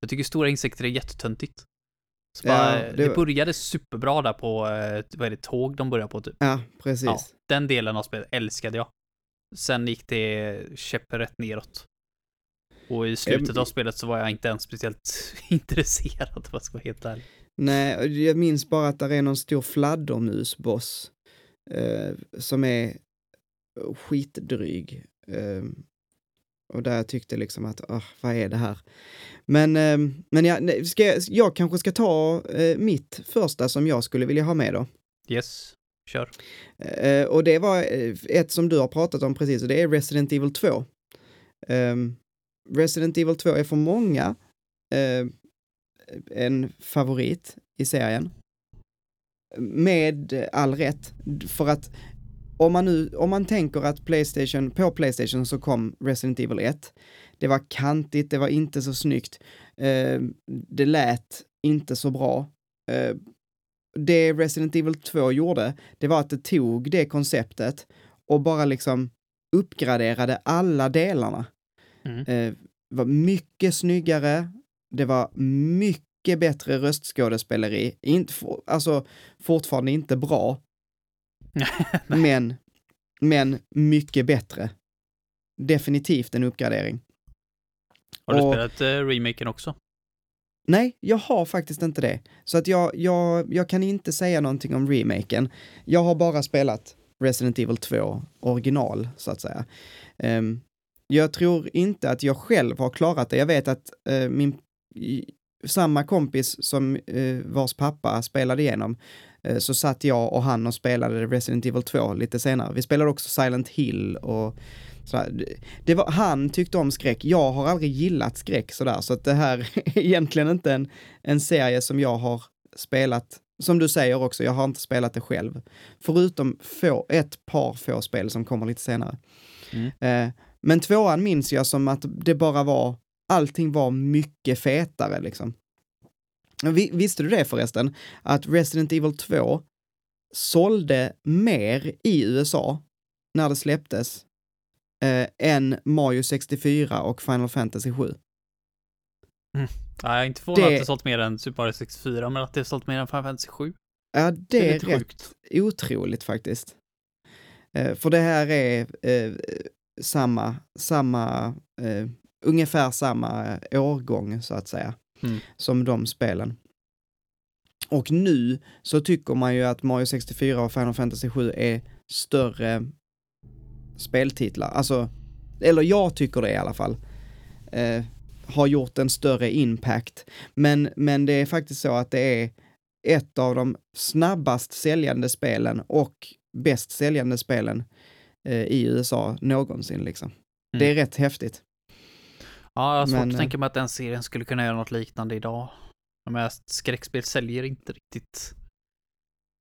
Jag tycker stora insekter är jättetöntigt. Så bara, ja, det... det började superbra där på, eh, vad är det, tåg de började på typ. Ja, precis. Ja, den delen av spelet älskade jag. Sen gick det käpprätt neråt. Och i slutet av spelet så var jag inte ens speciellt <laughs> intresserad, om jag ska vara helt ärlig. Nej, jag minns bara att det är någon stor fladdermusboss eh, som är skitdryg. Eh, och där jag tyckte liksom att, oh, vad är det här? Men, eh, men jag, ska jag, jag kanske ska ta eh, mitt första som jag skulle vilja ha med då. Yes, kör. Eh, och det var eh, ett som du har pratat om precis, och det är Resident Evil 2. Eh, Resident Evil 2 är för många eh, en favorit i serien. Med all rätt, för att om man nu, om man tänker att Playstation, på Playstation så kom Resident Evil 1. Det var kantigt, det var inte så snyggt. Eh, det lät inte så bra. Eh, Eh, det Resident Evil 2 gjorde, det var att det tog det konceptet och bara liksom uppgraderade alla delarna. Mm. Eh, var mycket snyggare, det var mycket bättre röstskådespeleri. Inte, alltså, fortfarande inte bra. <laughs> men, men mycket bättre. Definitivt en uppgradering. Har du och, spelat uh, remaken också? Nej, jag har faktiskt inte det. Så att jag, jag, jag kan inte säga någonting om remaken. Jag har bara spelat Resident Evil 2 original, så att säga. Um, jag tror inte att jag själv har klarat det. Jag vet att uh, min samma kompis som uh, vars pappa spelade igenom, uh, så satt jag och han och spelade Resident Evil 2 lite senare. Vi spelade också Silent Hill och sådär. Det var, han tyckte om skräck. Jag har aldrig gillat skräck sådär, så att det här <laughs> är egentligen inte en, en serie som jag har spelat som du säger också, jag har inte spelat det själv. Förutom få, ett par få spel som kommer lite senare. Mm. Eh, men tvåan minns jag som att det bara var allting var mycket fetare liksom. Visste du det förresten? Att Resident Evil 2 sålde mer i USA när det släpptes eh, än Mario 64 och Final Fantasy 7. Mm. Ja, jag är inte förvånad det... att det sålt mer än Super Mario 64, men att det sålt mer än Final Fantasy 7. Ja, det, det är, rätt sjukt. otroligt faktiskt. Eh, för det här är eh, samma, samma eh, ungefär samma årgång så att säga, mm. som de spelen. Och nu så tycker man ju att Mario 64 och Final Fantasy 7 är större speltitlar. Alltså, eller jag tycker det i alla fall. Eh, har gjort en större impact. Men, men det är faktiskt så att det är ett av de snabbast säljande spelen och bäst säljande spelen eh, i USA någonsin liksom. Mm. Det är rätt häftigt. Ja, jag har svårt Men, att tänka mig att den serien skulle kunna göra något liknande idag. Men skräckspel säljer inte riktigt.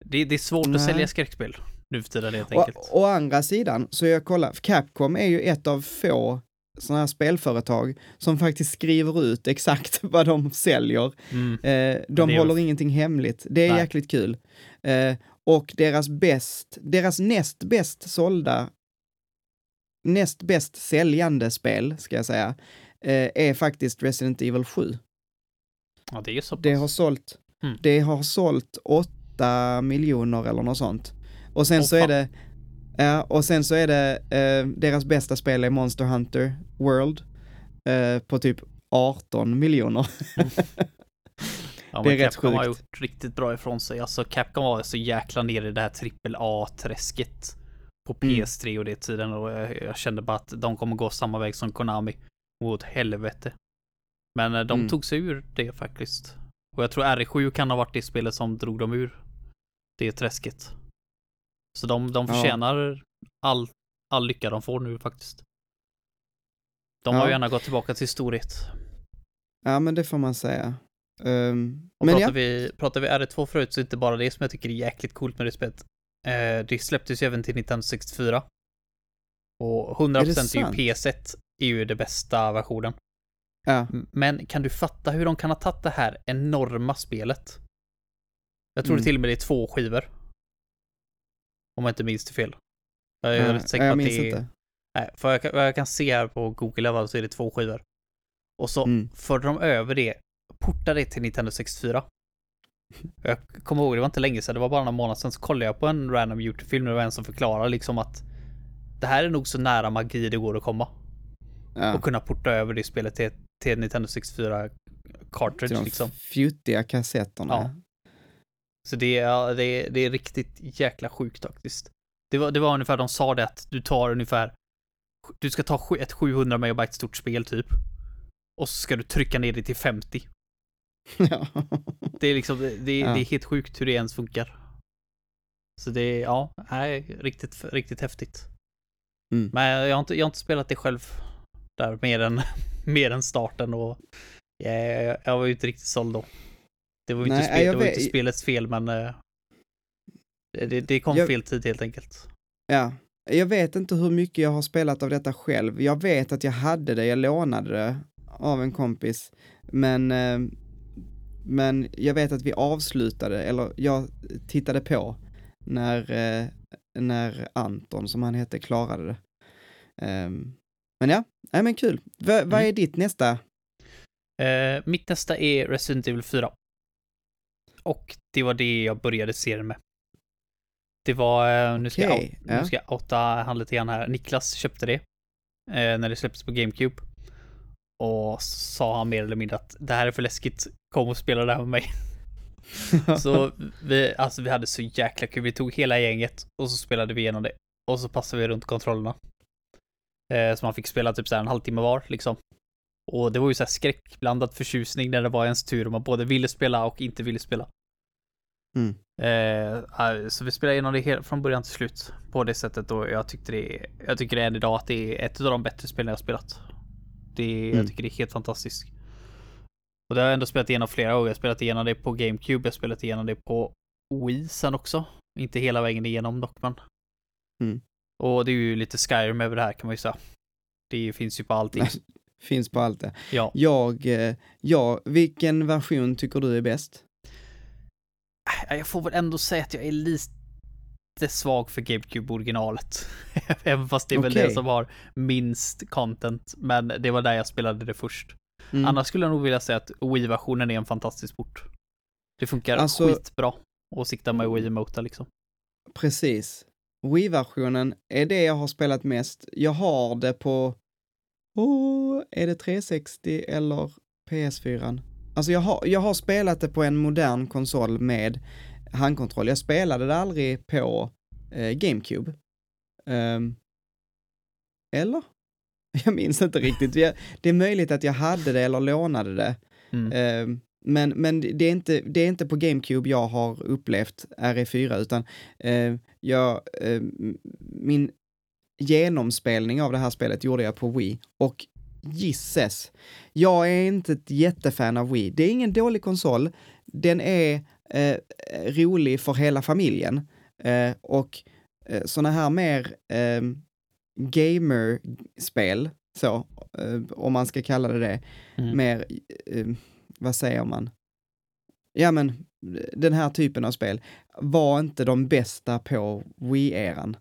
Det, det är svårt nej. att sälja skräckspel nu för tiden helt enkelt. Å, å andra sidan, så jag kollar, Capcom är ju ett av få sådana här spelföretag som faktiskt skriver ut exakt <laughs> vad de säljer. Mm. Eh, de håller var... ingenting hemligt. Det är Nej. jäkligt kul. Eh, och deras bäst, deras näst bäst sålda, näst bäst säljande spel, ska jag säga, eh, är faktiskt Resident Evil 7. Ja, det är så pass. Det har sålt, mm. det har sålt 8 miljoner eller något sånt. Och sen oh, så fan. är det, ja, och sen så är det, eh, deras bästa spel är Monster Hunter World, eh, på typ 18 miljoner. <laughs> Ja, det är rätt sjukt. har gjort riktigt bra ifrån sig. Alltså Capcom var så jäkla nere i det här trippel A-träsket på Mm. PS3 och det tiden och jag, jag kände bara att de kommer gå samma väg som Konami. Åt helvete. Men eh, de Mm. tog sig ur det faktiskt. Och jag tror RE7 kan ha varit det spelet som drog dem ur det träsket. Så de, de Ja. förtjänar all, all lycka de får nu faktiskt. De har Ja. ju gärna gått tillbaka till storhet. Ja, men det får man säga. Och men pratar, ja, vi, pratar vi R2 förut så är det inte bara det som jag tycker är jäkligt coolt med det spelet. Eh, det släpptes ju även till 1964. Och 100% är, sant? ju PS1 är ju det bästa versionen. ja, Men kan du fatta hur de kan ha tagit det här enorma spelet? Jag tror Mm. till och med det är två skivor. Om jag inte minns det fel. Jag är rätt säker på att minns det är... inte. Nej, för jag, jag kan se här på Google i alla så är det två skivor. Och så Mm. förde de över det, portade det till Nintendo 64. <laughs> Jag kommer ihåg, det var inte länge sedan, det var bara några månader sedan, så kollade jag på en random YouTube-film där det var en som förklarade liksom att det här är nog så nära magi det går att komma. Ja, Och kunna porta över det spelet till, till Nintendo 64 till cartridge de liksom. fjuttiga kassetterna. Ja. Så det är, det, är, det är riktigt jäkla sjukt faktiskt. Det var, det var ungefär, de sa det att du tar ungefär, du ska ta ett 700 megabyte stort spel typ. Och så ska du trycka ner det till 50. <laughs> Ja. Det är liksom, det, det, Ja. det är helt sjukt hur det ens funkar. Så det är, ja, nej, riktigt, riktigt häftigt. Mm. Men jag har inte, jag har inte spelat det själv. Där mer än, <laughs> mer än starten och jag, jag var ju inte riktigt såld då. Det var ju inte, spel, det var inte spelets fel men eh, det, det kom Jag- fel tid helt enkelt. Ja, jag vet inte hur mycket jag har spelat av detta själv. Jag vet att jag hade det, jag lånade det av en kompis. Men, eh, men jag vet att vi avslutade, eller jag tittade på när, eh, när Anton, som han hette, klarade det. Ehm, men ja, nej men kul. V- Vad Mm. är ditt nästa? Eh, mitt nästa är Resident Evil 4. Och det var det jag började serien med. Det var, eh, nu ska, jag, Okej, out- ja. nu ska jag outa han lite grann här. Niklas köpte det. Eh, när det släpptes på GameCube. Och sa han mer eller mindre att det här är för läskigt. Kom och spela det här med mig. <laughs> Så vi, alltså vi hade så jäkla kul. Vi tog hela gänget och så spelade vi igenom det. Och så passade vi runt kontrollerna. Eh, så man fick spela typ så här en halvtimme var liksom. Och det var ju så här skräckblandad förtjusning när det var ens tur och man både ville spela och inte ville spela. Mm. Eh, eh, så vi spelade igenom det helt från början till slut på det sättet och jag tyckte det, jag tycker det än idag att det är ett av de bättre spelen jag spelat. Det, Mm. Jag tycker det är helt fantastiskt. Och det har jag ändå spelat igenom flera gånger. Jag har spelat igenom det på GameCube, jag har spelat igenom det på Wii sen också. Inte hela vägen igenom dock men. Mm. Och det är ju lite Skyrim över det här kan man ju säga. Det finns ju på allting. <laughs> Finns på allt det. Ja. Jag, eh, ja, vilken version tycker du är bäst? Jag får väl ändå säga att jag är lite svag för GameCube originalet. <laughs> Även fast det är väl det som har minst content. Men det var där jag spelade det först. Mm. Annars skulle jag nog vilja säga att Wii-versionen är en fantastisk port. Det funkar Alltså- skitbra att sikta med Wii-emota liksom. Precis. Wii-versionen är det jag har spelat mest. Jag har det på, oh, är det 360 eller PS4? Alltså jag har, jag har spelat det på en modern konsol med handkontroll. Jag spelade det aldrig på eh, GameCube. Ehm, eller? <laughs> Jag minns inte riktigt. Jag, det är möjligt att jag hade det eller lånade det. Mm. Eh, men men det, är inte, det är inte på GameCube jag har upplevt RE4, utan eh, jag, eh, min genomspelning av det här spelet gjorde jag på Wii. Och gisses, jag är inte ett jättefan av Wii. Det är ingen dålig konsol, den är eh, rolig för hela familjen. Eh, och eh, sådana här mer eh, gamerspel, så, eh, om man ska kalla det det, Mm. mer, eh, vad säger man? Ja men, den här typen av spel var inte de bästa på Wii-eran.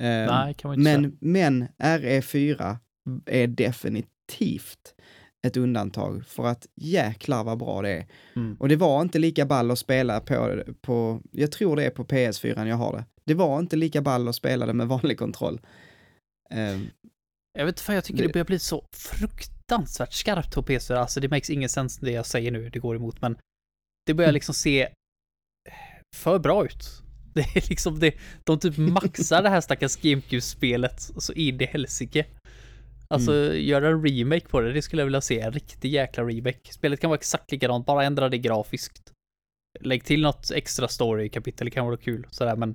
Eh, Nej, kan man inte säga. men, men RE4 är definitivt ett undantag för att jäklar vad bra det är. Mm. Och det var inte lika ball att spela på, på, jag tror det är på PS4 jag har det. Det var inte lika ball att spela det med vanlig kontroll. Eh, Jag vet inte jag tycker det... Det- börjar bli så fruktansvärt skarpt på PC. Alltså det makes ingen sens det jag säger nu, det går emot, men det börjar Mm. liksom se för bra ut. Det är liksom det, de typ maxar det här stackars GameCube-spelet så in i helsike. Alltså göra en remake på det, det skulle jag vilja se. En riktig jäkla remake. Spelet kan vara exakt likadant, bara ändra det grafiskt. Lägg till något extra story-kapitel, det kan vara kul sådär men...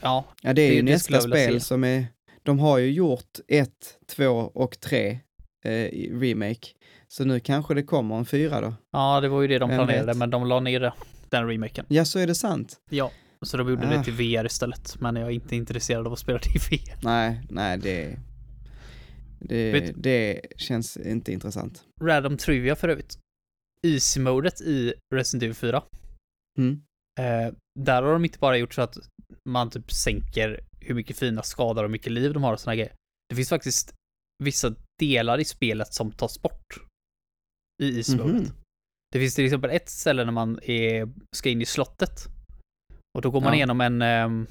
Ja. Ja, det är Det- ju det nästa spel se. som är... De har ju gjort ett, två och tre eh, remake. Så nu kanske det kommer en fyra då. Ja, det var ju det de Vem planerade, vet? men de la ner det, den remaken. Ja, så är det sant. Ja. Så de gjorde Ah. det till VR istället, men jag är inte intresserad av att spela det i VR. Nej, nej, det... Det, Vet- det känns inte intressant. Random Trivia för övrigt. Easy-modet i Resident Evil 4. Mm. Eh, där har de inte bara gjort så att man typ sänker hur mycket fina skador och mycket liv de har och såna grejer. Det finns faktiskt vissa delar i spelet som tas bort i Easy-modet. Mhm. Det finns till exempel ett ställe när man är, ska in i slottet. Och då går man Ja. igenom en, ehm,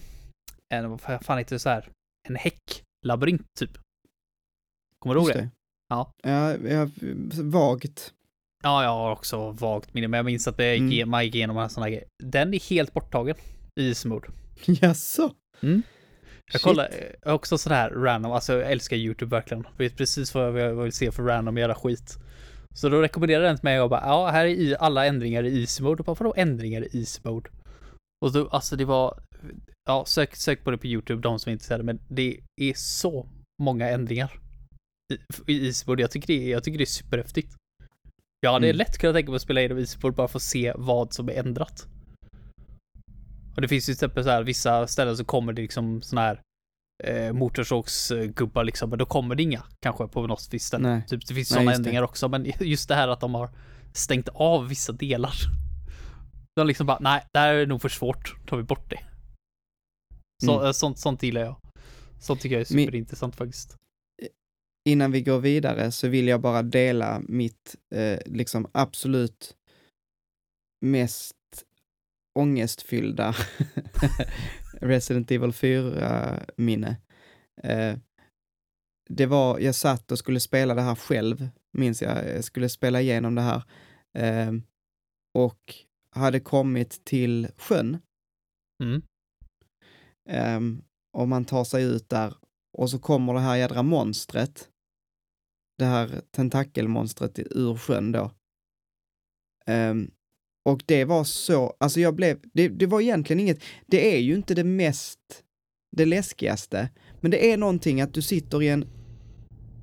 en, vad fan heter det så här? En häcklabyrint typ. Kommer du ihåg Just det? Ja. Ja, jag, vagt. Ja, jag har också vagt minne, men jag minns att det gick, Mm. man gick igenom en sån här grej. Den är helt borttagen i Easy-mode. <laughs> Jaså? Mm. Jag kollar jag har också sån här random, alltså jag älskar YouTube verkligen. Vet precis vad jag jag vill se för random jävla skit. Så då rekommenderar den till mig och bara, ja, här är i alla ändringar i easy mode. Och bara, vadå ändringar i easy mode? Och då, alltså det var, ja, sök, sök på det på YouTube, de som är intresserade, men det är så många ändringar i, mode. Jag tycker det är, jag tycker det är superhäftigt. Jag hade Mm. lätt kunnat tänka mig att spela igenom mode bara för att se vad som är ändrat. Och det finns ju till exempel så här, vissa ställen så kommer det liksom såna här eh, motorsågsgubbar liksom, men då kommer det inga kanske på något visst ställe. Nej. Typ, det finns sådana just det. ändringar också, men <laughs> just det här att de har stängt av vissa delar. De liksom bara, nej, det här är nog för svårt, tar vi bort det. Så, Mm. eh, sånt, sånt gillar jag. Sånt tycker jag är superintressant faktiskt. Innan vi går vidare så vill jag bara dela mitt eh, liksom absolut mest ångestfyllda <laughs> Resident Evil 4-minne. Eh, det var, jag satt och skulle spela det här själv, minns jag. Jag skulle spela igenom det här. Eh, och hade kommit till sjön. Mm. Um, och man tar sig ut där och så kommer det här jädra monstret. Det här tentakelmonstret i- ur sjön då. Ehm, och det var så, alltså jag blev, det, det var egentligen inget, det är ju inte det mest, det läskigaste, men det är någonting att du sitter i en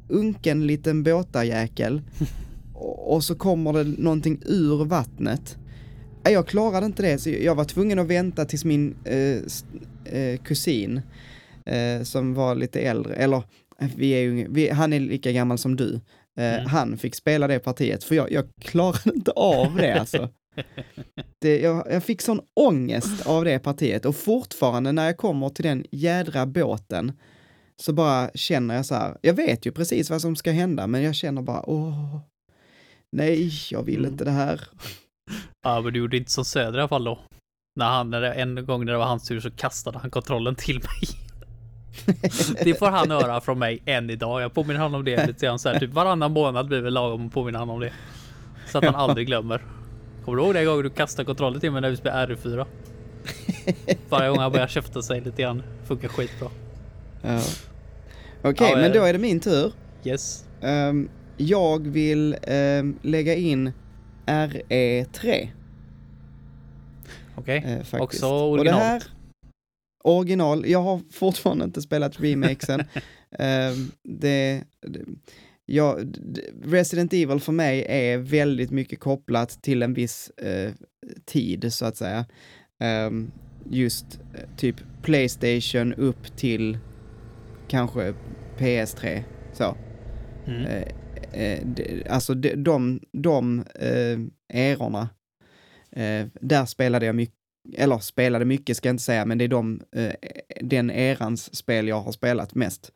unken liten båtajäkel <laughs> och, och så kommer det någonting ur vattnet. Jag klarade inte det, så jag var tvungen att vänta tills min eh, eh, kusin, eh, som var lite äldre, eller vi är ju, vi, han är lika gammal som du, eh, Mm. han fick spela det partiet, för jag, jag klarade inte av det alltså. <laughs> Det, jag, jag fick sån ångest av det partiet och fortfarande när jag kommer till den jädra båten så bara känner jag så här, jag vet ju precis vad som ska hända, men jag känner bara, åh, nej, jag vill Mm. inte det här. Ja, men du gjorde inte som Söder i alla fall då. När han, när det, en gång när det var hans tur så kastade han kontrollen till mig. <laughs> Det får han höra från mig än idag. Jag påminner honom om det lite grann så här, typ varannan månad blir väl lagom att påminna honom om det. Så att han aldrig glömmer. Kommer du ihåg den gången du kastade kontrollen till mig när vi spelade RU4? Varje gång han börjar käfta sig lite grann. Funkar skitbra. Ja. Okej, Ja, men eh, då är det min tur. Yes. Ehm, jag vill ehm, lägga in RE3. Okej. eh, faktiskt. Också Och det original. här, original, jag har fortfarande inte spelat remakesen. <laughs> Ehm, det, det, ja, Resident Evil för mig är väldigt mycket kopplat till en viss eh, tid, så att säga. Ehm, just eh, typ Playstation upp till kanske PS3. Så. Mm. De, alltså de, de, de eh, erorna, eh, där spelade jag mycket, eller spelade mycket ska jag inte säga, men det är de, eh, den erans spel jag har spelat mest.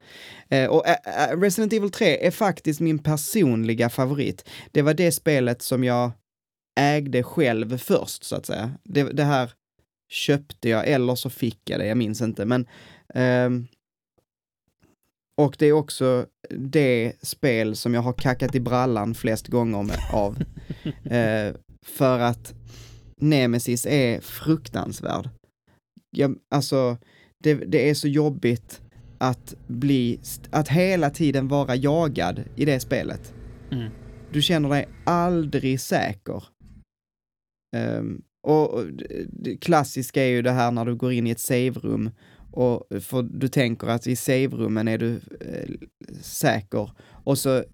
Eh, och eh, eh, Resident Evil 3 är faktiskt min personliga favorit. Det var det spelet som jag ägde själv först, så att säga. Det, det här köpte jag, eller så fick jag det, jag minns inte, men ehm, och det är också det spel som jag har kackat i brallan flest gånger med, av. <laughs> Eh, för att Nemesis är fruktansvärd. jag, alltså, det, det är så jobbigt att bli, att hela tiden vara jagad i det spelet. Mm. Du känner dig aldrig säker. Um, och, det klassiska är ju det här när du går in i ett save-rum och för du tänker att i save-rummen är du eh, säker och så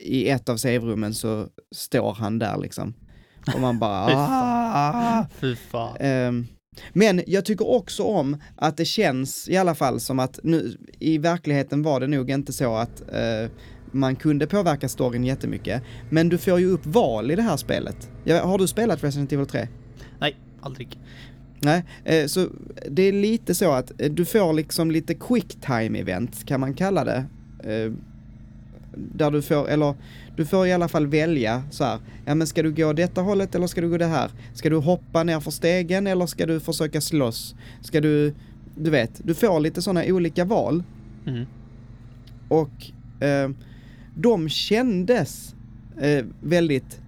i ett av save-rummen så står han där liksom. Och man bara... ah! Fy fan. Um, men jag tycker också om att det känns i alla fall som att nu, i verkligheten var det nog inte så att uh, man kunde påverka storyn jättemycket. Men du får ju upp val i det här spelet. Ja, har du spelat Resident Evil 3? Nej, aldrig. Nej, eh, så det är lite så att eh, du får liksom lite quick time event kan man kalla det. Eh, där du får, eller du får i alla fall välja så här, ja men ska du gå detta hållet eller ska du gå det här? Ska du hoppa ner för stegen eller ska du försöka slåss? Ska du, du vet, du får lite sådana olika val. Mm. Och eh, de kändes eh, väldigt,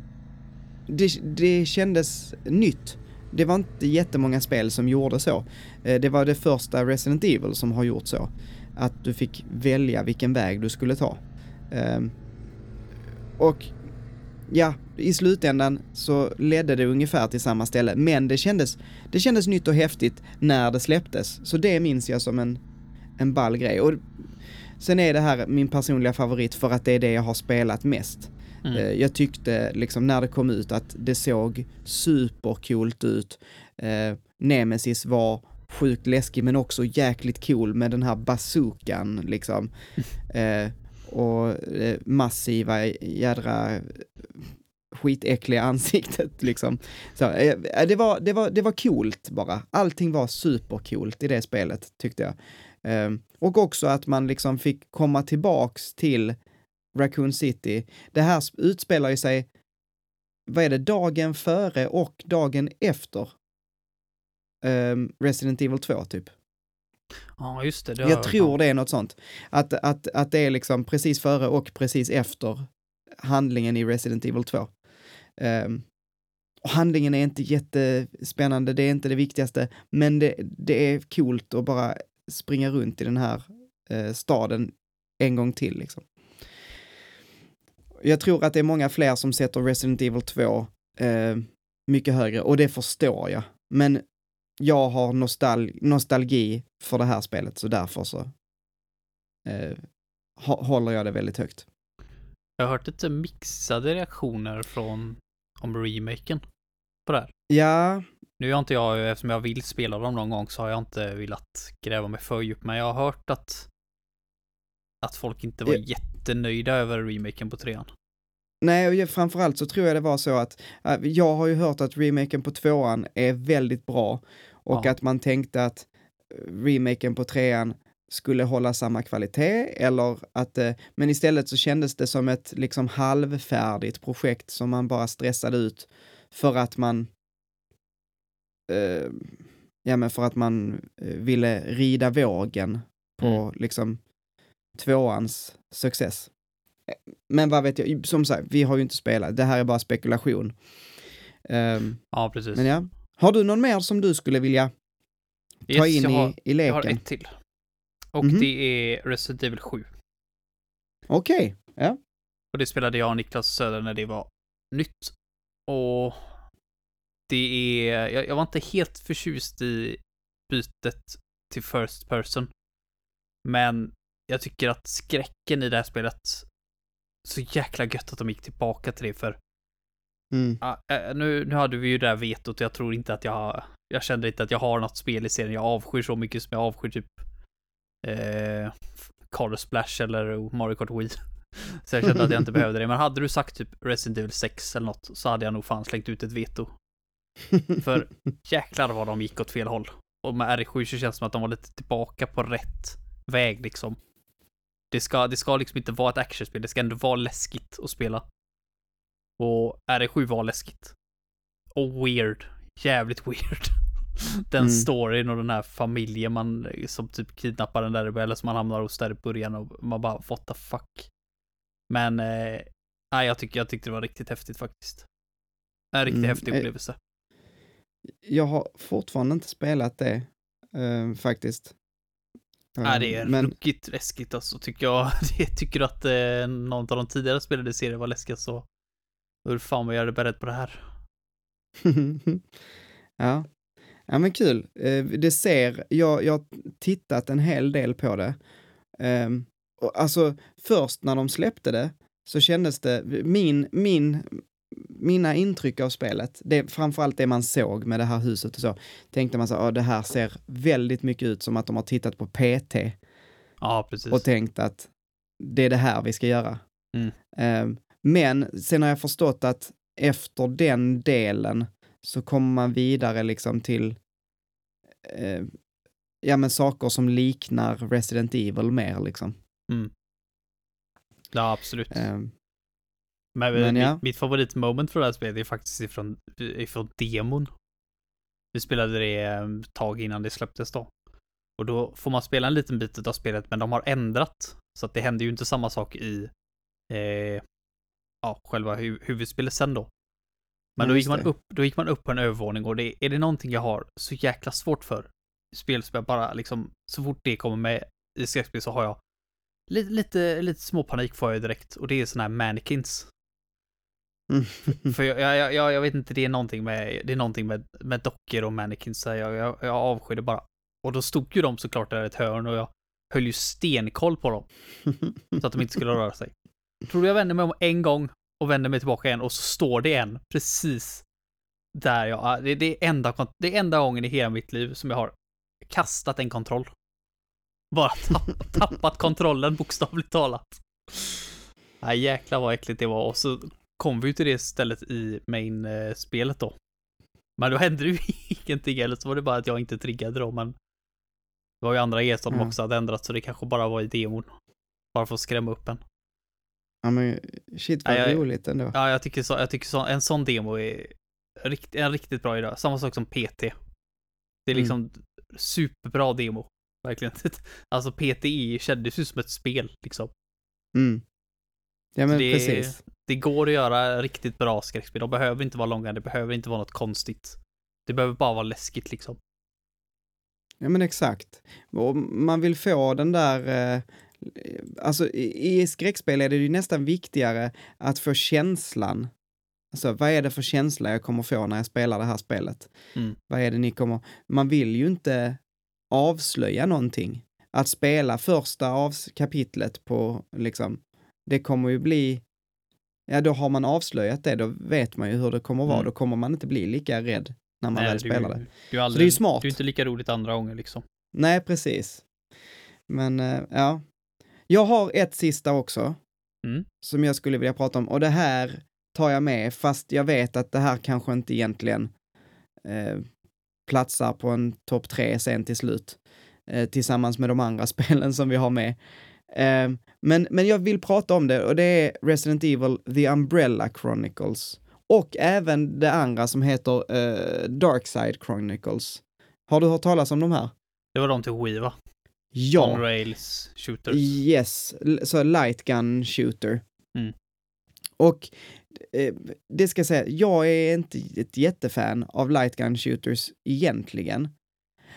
det, det kändes nytt. Det var inte jättemånga spel som gjorde så. Eh, det var det första Resident Evil som har gjort så. Att du fick välja vilken väg du skulle ta. Och ja, i slutändan så ledde det ungefär till samma ställe, men det kändes, det kändes nytt och häftigt när det släpptes. Så det minns jag som en, en ball grej. Och sen är det här min personliga favorit för att det är det jag har spelat mest. Mm. Uh, jag tyckte liksom när det kom ut att det såg supercoolt ut. Uh, Nemesis var sjukt läskig men också jäkligt cool med den här bazookan liksom. Uh, <laughs> och eh, massiva jädra skitäckliga ansiktet <laughs> liksom. Så, eh, eh, det, var, det, var, det var coolt bara. Allting var supercoolt i det spelet tyckte jag. Ehm, och också att man liksom fick komma tillbaks till Raccoon City. Det här utspelar ju sig, vad är det, dagen före och dagen efter ehm, Resident Evil 2 typ. Ja, just det. det jag tror det är något sånt. Att, att, att det är liksom precis före och precis efter handlingen i Resident Evil 2. Um, ehm, och handlingen är inte jättespännande, det är inte det viktigaste, men det, det är coolt att bara springa runt i den här uh, staden en gång till. Liksom. Jag tror att det är många fler som sätter Resident Evil 2 uh, eh, mycket högre och det förstår jag. Men jag har nostal nostalgi för det här spelet, så därför så eh, håller jag det väldigt högt. Jag har hört lite mixade reaktioner från om remaken på det här. Ja. Nu har inte jag, eftersom jag vill spela dem någon gång, så har jag inte velat gräva mig för djupt, men jag har hört att att folk inte var ja. jättenöjda över remaken på trean. Nej, och framförallt så tror jag det var så att äh, jag har ju hört att remaken på tvåan är väldigt bra och ja. att man tänkte att eh, remaken på trean skulle hålla samma kvalitet eller att, eh, men istället så kändes det som ett liksom halvfärdigt projekt som man bara stressade ut för att man eh, ja men för att man ville rida vågen på mm. liksom tvåans success. Men vad vet jag, som sagt, vi har ju inte spelat, det här är bara spekulation. Um, ja, precis. Men ja, har du någon mer som du skulle vilja ta yes, in har, i, i leken? Jag har ett till. Och mm -hmm. det är Resident Evil 7. Okej, okay. ja. Och det spelade jag och Niklas Söder när det var nytt. Och det är, jag, jag var inte helt förtjust i bytet till First Person. Men jag tycker att skräcken i det här spelet, så jäkla gött att de gick tillbaka till det för Mm. Ja, nu, nu hade vi ju det där vetot och jag tror inte att jag Jag kände inte att jag har något spel i serien jag avskyr så mycket som jag avskyr typ eh, Color Splash eller Mario Kart Wii. <laughs> Så jag kände att jag inte <laughs> behövde det. Men hade du sagt typ Resident Evil 6 eller något så hade jag nog fan slängt ut ett veto. För <laughs> jäklar vad de gick åt fel håll. Och med R7 så känns det som att de var lite tillbaka på rätt väg liksom. Det ska, det ska liksom inte vara ett actionspel, det ska ändå vara läskigt att spela. Och RE7 var läskigt. Och weird. Jävligt <laughs> weird. Den mm. storyn och den här familjen man som typ kidnappar den där eller som man hamnar hos där i början och man bara what the fuck. Men eh, jag tycker jag tyckte det var riktigt häftigt faktiskt. En riktigt mm. häftig eh, upplevelse. Jag har fortfarande inte spelat det. eh, faktiskt. Nej, det är Men, ruggigt läskigt alltså, tycker jag. <laughs> Det, tycker du att eh, någon av de tidigare spelade serier var läskiga så hur fan var jag beredd på det här? <laughs> ja. ja, men kul. Eh, det ser, jag, jag har tittat en hel del på det. Um, och alltså, först när de släppte det så kändes det, min, min, mina intryck av spelet, det, framförallt det man såg med det här huset och så, tänkte man så, att det här ser väldigt mycket ut som att de har tittat på PT. Ja, precis. Och tänkt att det är det här vi ska göra. Mm. Um, men sen har jag förstått att efter den delen så kommer man vidare liksom till eh, ja, men saker som liknar Resident Evil mer liksom. Mm. Ja, absolut. Um, men, men mitt, ja. mitt favoritmoment för det här spelet är faktiskt ifrån, ifrån demon. Vi spelade det ett tag innan det släpptes då. Och då får man spela en liten bit av spelet, men de har ändrat. Så att det händer ju inte samma sak i eh, ja, själva hu huvudspelet sen då. Men Ja, då, gick man det. upp, då gick man upp på en övervåning och det, är det någonting jag har så jäkla svårt för spel som jag bara liksom, så fort det kommer med i skräckspel så har jag lite, lite, lite småpanik får jag direkt och det är sådana här mannequins. Mm. För jag, jag, jag, jag vet inte, det är någonting med, det är någonting med, med dockor och mannequins, jag, jag, jag avskyr det bara. Och då stod ju de såklart där i ett hörn och jag höll ju stenkoll på dem. Så att de inte skulle röra sig. Tror du jag vände mig om en gång och vände mig tillbaka igen och så står det en precis där jag, ah, det, det, är enda, det är enda gången i hela mitt liv som jag har kastat en kontroll. Bara <laughs> tapp, tappat kontrollen bokstavligt talat. Nej jäklar vad äckligt det var och så kom vi till det stället i main-spelet då. Men då hände det ju <laughs> ingenting eller så var det bara att jag inte triggade då men det var ju andra grejer som Ja. också hade ändrat så det kanske bara var i demon. Bara för att skrämma upp en. ja, men shit vad jag- roligt ändå. Ja, jag tycker, så, jag tycker så, en sån demo är rikt, en riktigt bra idé. Samma sak som PT. Det är Mm. liksom superbra demo. Verkligen. <laughs> Alltså PTE kändes ju som ett spel liksom. Mm. Ja, men det, precis. Det går att göra riktigt bra skräckspel. De behöver inte vara långa, det behöver inte vara något konstigt. Det behöver bara vara läskigt liksom. Ja, men exakt. Och man vill få den där, eh, alltså i, i skräckspel är det ju nästan viktigare att få känslan. Alltså vad är det för känsla jag kommer få när jag spelar det här spelet? Mm. Vad är det ni kommer, man vill ju inte avslöja någonting. Att spela första avs- kapitlet på, liksom, det kommer ju bli, ja då har man avslöjat det, då vet man ju hur det kommer vara, Mm. då kommer man inte bli lika rädd när man väl du, spelar det. Du är Så det är aldrig, ju smart. Det är inte lika roligt andra gånger liksom. Nej, precis. Men eh, ja. Jag har ett sista också. Mm. Som jag skulle vilja prata om och det här tar jag med fast jag vet att det här kanske inte egentligen eh, platsar på en topp tre sen till slut. Eh, tillsammans med de andra <laughs> spelen som vi har med. Eh, men, men jag vill prata om det och det är Resident Evil The Umbrella Chronicles. Och även det andra som heter eh, Darkside Chronicles. Har du hört talas om de här? Det var de till Wii va? Ja. On-rails shooters. Yes, så light gun shooter. Mm. Och eh, det ska jag säga, jag är inte ett jättefan av light gun shooters egentligen.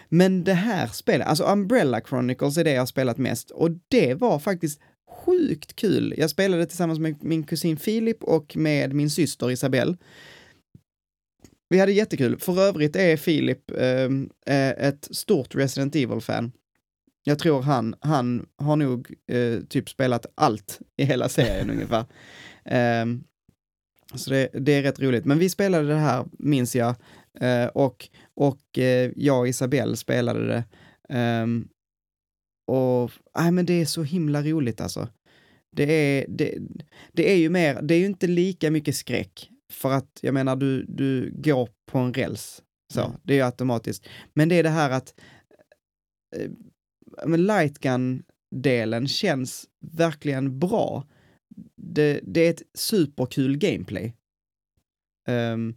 Men det här spelet, alltså Umbrella Chronicles är det jag spelat mest och det var faktiskt sjukt kul. Jag spelade tillsammans med min kusin Filip och med min syster Isabelle. Vi hade jättekul. För övrigt är Filip ehm, eh, ett stort Resident Evil-fan. Jag tror han, han har nog eh, typ spelat allt i hela serien <laughs> ungefär. Ehm, så det, det är rätt roligt. Men vi spelade det här, minns jag, eh, och, och eh, jag och Isabelle spelade det. Och, nej men det är så himla roligt alltså. Det är, det, det är ju mer, det är ju inte lika mycket skräck. För att, jag menar, du, du går på en räls. Så, Mm. det är ju automatiskt. Men det är det här att eh, men light gun-delen känns verkligen bra. Det, det är ett superkul gameplay. Ehm,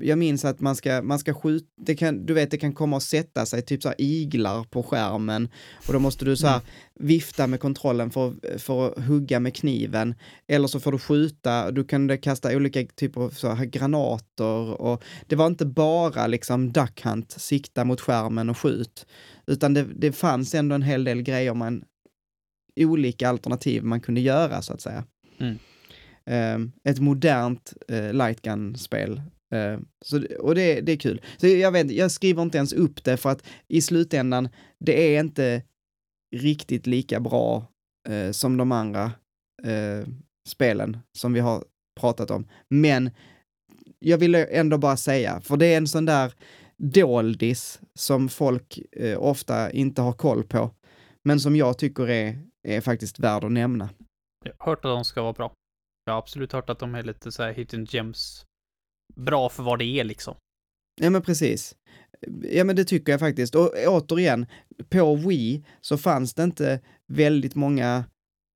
jag minns att man ska, man ska skjuta, det kan, du vet det kan komma och sätta sig typ så här iglar på skärmen och då måste du så här vifta med kontrollen för, för att hugga med kniven. Eller så får du skjuta, du kan kasta olika typer av så här granater och det var inte bara liksom duck hunt, sikta mot skärmen och skjut, utan det, det fanns ändå en hel del grejer man, olika alternativ man kunde göra så att säga. Mm. Um, ett modernt uh, lightgun-spel. Uh, så, och det, det är kul. Så jag, vet, jag skriver inte ens upp det för att i slutändan, det är inte riktigt lika bra uh, som de andra uh, spelen som vi har pratat om. Men jag vill ändå bara säga, för det är en sån där doldis som folk ofta inte har koll på, men som jag tycker är, är faktiskt värd att nämna. Jag har hört att de ska vara bra. Jag har absolut hört att de är lite så här hidden gems. Bra för vad det är liksom. Ja, men precis. Ja, men det tycker jag faktiskt. Och återigen, på Wii så fanns det inte väldigt många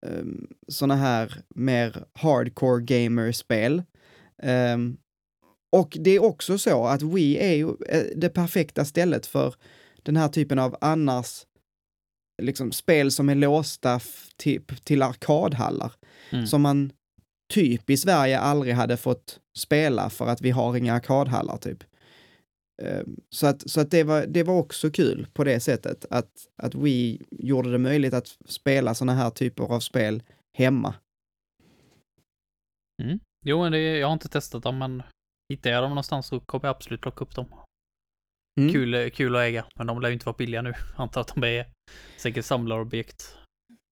um, såna här mer hardcore gamer-spel. Um, och det är också så att Wii är ju eh, det perfekta stället för den här typen av annars liksom spel som är låsta till, till arkadhallar. Mm. Som man typ i Sverige aldrig hade fått spela för att vi har inga arkadhallar typ. Ehm, så att, så att det, var, det var också kul på det sättet att, att vi gjorde det möjligt att spela sådana här typer av spel hemma. Mm. Jo, men det, jag har inte testat dem, men hittar jag dem någonstans så kommer jag absolut plocka upp dem. Mm. Kul, kul att äga, men de lär ju inte vara billiga nu. <laughs> Antar att de är säkert samlarobjekt.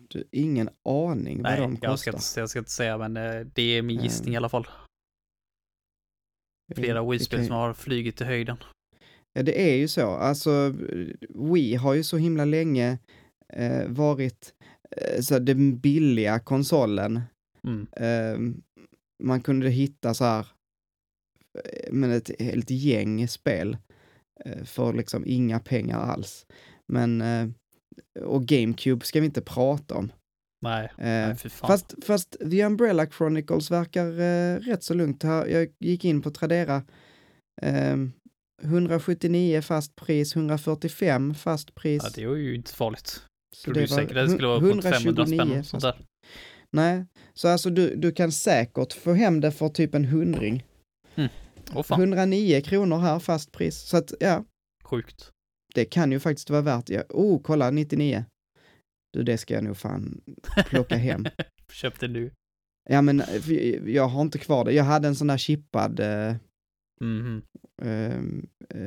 Du, ingen aning vad Nej, de kostar. Jag ska, inte, jag ska inte säga, men eh, det är min gissning mm. i alla fall. Flera Wii-spel som har flugit till höjden. Ja, det är ju så. Alltså, Wii har ju så himla länge eh, varit eh, så den billiga konsolen. Mm. Eh, man kunde hitta så här, eh, men ett helt gäng spel eh, för liksom inga pengar alls. Men eh, och GameCube ska vi inte prata om. Nej, eh, nej för fan. Fast, fast The Umbrella Chronicles verkar eh, rätt så lugnt. Jag gick in på Tradera. Eh, 179 fast pris, 145 fast pris. Ja, det var ju inte farligt. Så det du säkert det skulle vara på 500 spänn. Sånt där. Nej, så alltså du, du kan säkert få hem det för typ en hundring. Mm. Oh, 109 kronor här fast pris. Så att, ja. Sjukt det kan ju faktiskt vara värt, ja, oh, kolla 99. Du, det ska jag nog fan plocka hem. <laughs> Köp det nu. Ja, men eh, jag har inte kvar det. Jag hade en sån där chippad, uh, mm -hmm. uh,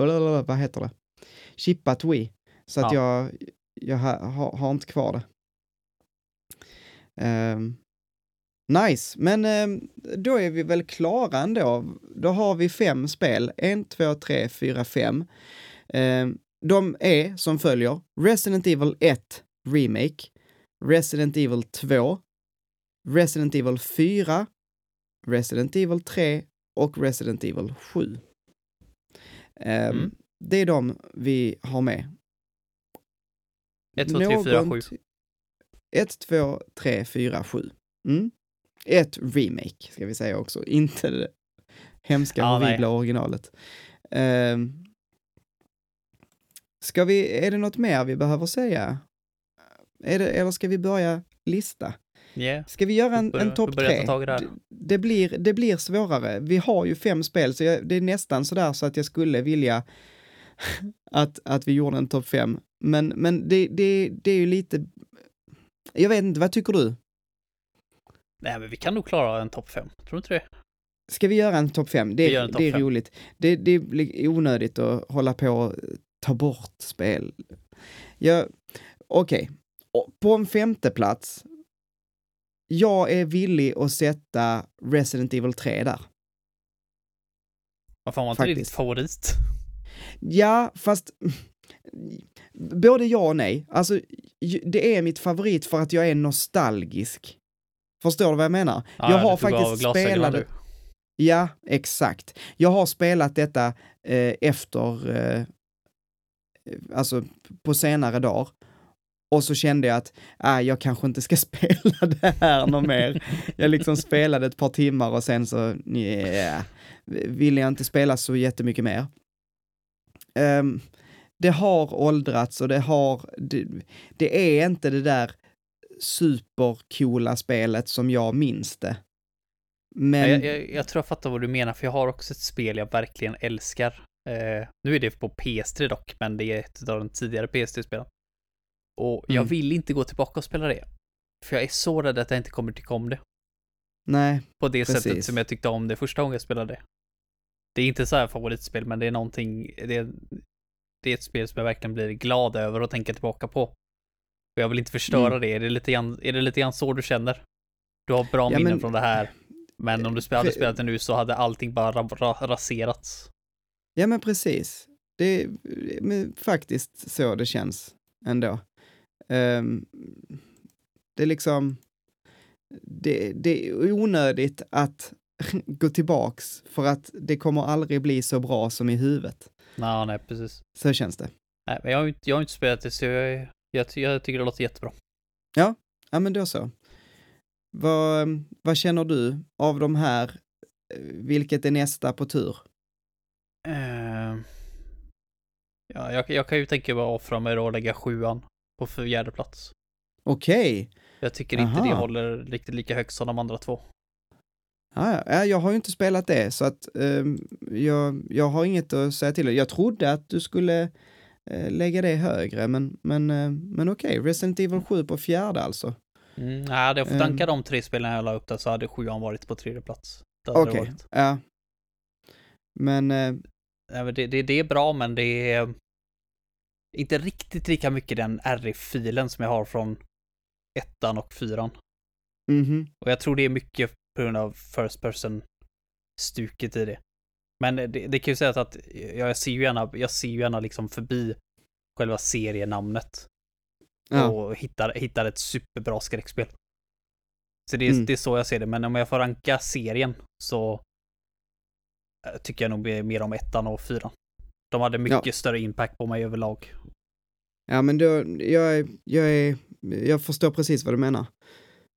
uh, vad heter det? Chippat Wii. Så att ja. jag, jag ha, har inte kvar det. Um, nice, men um, då är vi väl klara ändå. Då har vi fem spel. En, två, tre, fyra, fem. Ehm, de är som följer Resident Evil 1 Remake, Resident Evil 2, Resident Evil 4, Resident Evil 3 och Resident Evil 7. Ehm, mm. Det är de vi har med. 1, 2, 3, 4, 7. 1, 2, 3, 4, 7. Mm. Ett remake, ska vi säga också. <laughs> Inte det hemska, ja, horribla originalet. Um, Ska vi, är det något mer vi behöver säga? Är det, eller ska vi börja lista? Yeah. Ska vi göra en, en topp tre? Det, det, blir, det blir svårare. Vi har ju fem spel, så jag, det är nästan sådär så att jag skulle vilja <laughs> att, att vi gjorde en topp fem. Men, men det, det, det är ju lite... Jag vet inte, vad tycker du? Nej, men vi kan nog klara en topp fem. Tror du inte det? Ska vi göra en topp fem? Det, det är roligt. Det, det blir onödigt att hålla på och ta bort spel. Jag, okej, okay. på en femte plats. Jag är villig att sätta Resident Evil 3 där. Varför var inte Faktiskt. ditt favorit? Ja, fast både ja och nej. Alltså, det är mitt favorit för att jag är nostalgisk. Förstår du vad jag menar? Ja, jag har faktiskt spelat... Ja, exakt. Jag har spelat detta eh, efter eh, alltså på senare dagar. Och så kände jag att äh, jag kanske inte ska <laughs> spela det här något mer. Jag liksom spelade ett par timmar och sen så yeah, ville jag inte spela så jättemycket mer. Um, det har åldrats och det har, det, det är inte det där supercoola spelet som jag minns det. Men... Jag, jag, jag, tror jag fattar vad du menar, för jag har också ett spel jag verkligen älskar. Eh, nu är det på PS3 dock, men det är ett av de tidigare PS3-spelen. Och jag mm. vill inte gå tillbaka och spela det. För jag är så rädd att jag inte kommer tycka om det. Nej, På det precis. sättet som jag tyckte om det första gången jag spelade det. Det är inte så här favoritspel, men det är någonting, det är, det är ett spel som jag verkligen blir glad över och tänker tillbaka på. Och jag vill inte förstöra mm. det. Är det, lite grann, är det lite grann så du känner? Du har bra ja, minnen men... från det här. Men om du hade spelat det nu så hade allting bara raserats. Ja, men precis. Det är faktiskt så det känns ändå. Um, det är liksom, det, det är onödigt att <laughs> gå tillbaks för att det kommer aldrig bli så bra som i huvudet. Nej, nej, precis. Så känns det. Nej, men jag har inte, jag har inte spelat det så jag, jag, jag tycker det låter jättebra. Ja, ja men då så. Vad, vad känner du av de här? Vilket är nästa på tur? Uh, ja, jag, jag kan ju tänka mig att offra mig och lägga sjuan på fjärde plats. Okej. Okay. Jag tycker inte Aha. det håller riktigt lika högt som de andra två. Ah, ja, jag har ju inte spelat det, så att um, jag, jag har inget att säga till. Jag trodde att du skulle uh, lägga det högre, men, men, uh, men okej, okay. Resident Evil 7 på fjärde alltså. Mm, nej, hade jag fått tanka um, de tre spelen jag la upp där så hade sjuan varit på tredje plats. Okej, okay. ja. Men... Uh, det, det, det är bra, men det är inte riktigt lika mycket den RF-filen som jag har från ettan och fyran. Mm -hmm. Och jag tror det är mycket på grund av first person-stuket i det. Men det, det kan ju sägas att jag ser ju gärna, jag ser ju gärna liksom förbi själva serienamnet. Ja. Och hittar, hittar ett superbra skräckspel. Så det är, mm. det är så jag ser det, men om jag får ranka serien så eh, tycker jag nog mer om ettan och fyran. De hade mycket ja. större impact på mig överlag. Ja, men då, jag, är, jag, är, jag förstår precis vad du menar.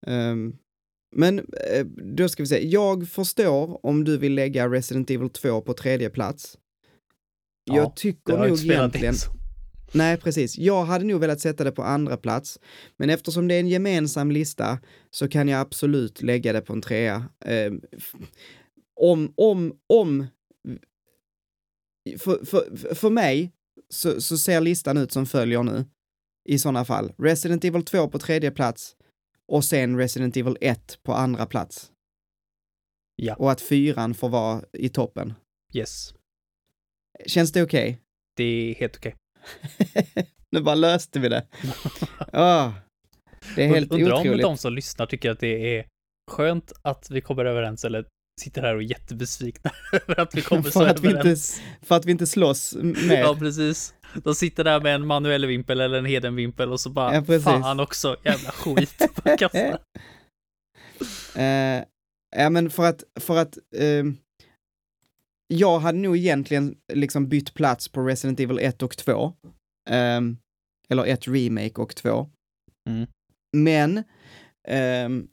Um, men uh, då ska vi se, jag förstår om du vill lägga Resident Evil 2 på tredje plats. Ja, jag tycker nog egentligen... Nej, precis. Jag hade nog velat sätta det på andra plats, men eftersom det är en gemensam lista så kan jag absolut lägga det på en trea. Um, om, om, om för, för, för mig så, så ser listan ut som följer nu. I sådana fall. Resident Evil 2 på tredje plats och sen Resident Evil 1 på andra plats. Ja. Och att fyran får vara i toppen. Yes. Känns det okej? Okay? Det är helt okej. Okay. <laughs> nu bara löste vi det. oh, <laughs> det är helt Undrar otroligt. om de som lyssnar tycker att det är skönt att vi kommer överens eller sitter här och är jättebesvikna <laughs> över att vi kommer <laughs> så att överens. Vi inte, för att vi inte slåss <laughs> mer. Ja, precis. De sitter där med en manuell vimpel eller en hedenvimpel och så bara, ja, fan också, jävla skit. uh, ja, men för att, för att uh, jag hade nog egentligen liksom bytt plats på Resident Evil 1 och 2. Um, ehm, eller ett remake och 2. Mm. Men um,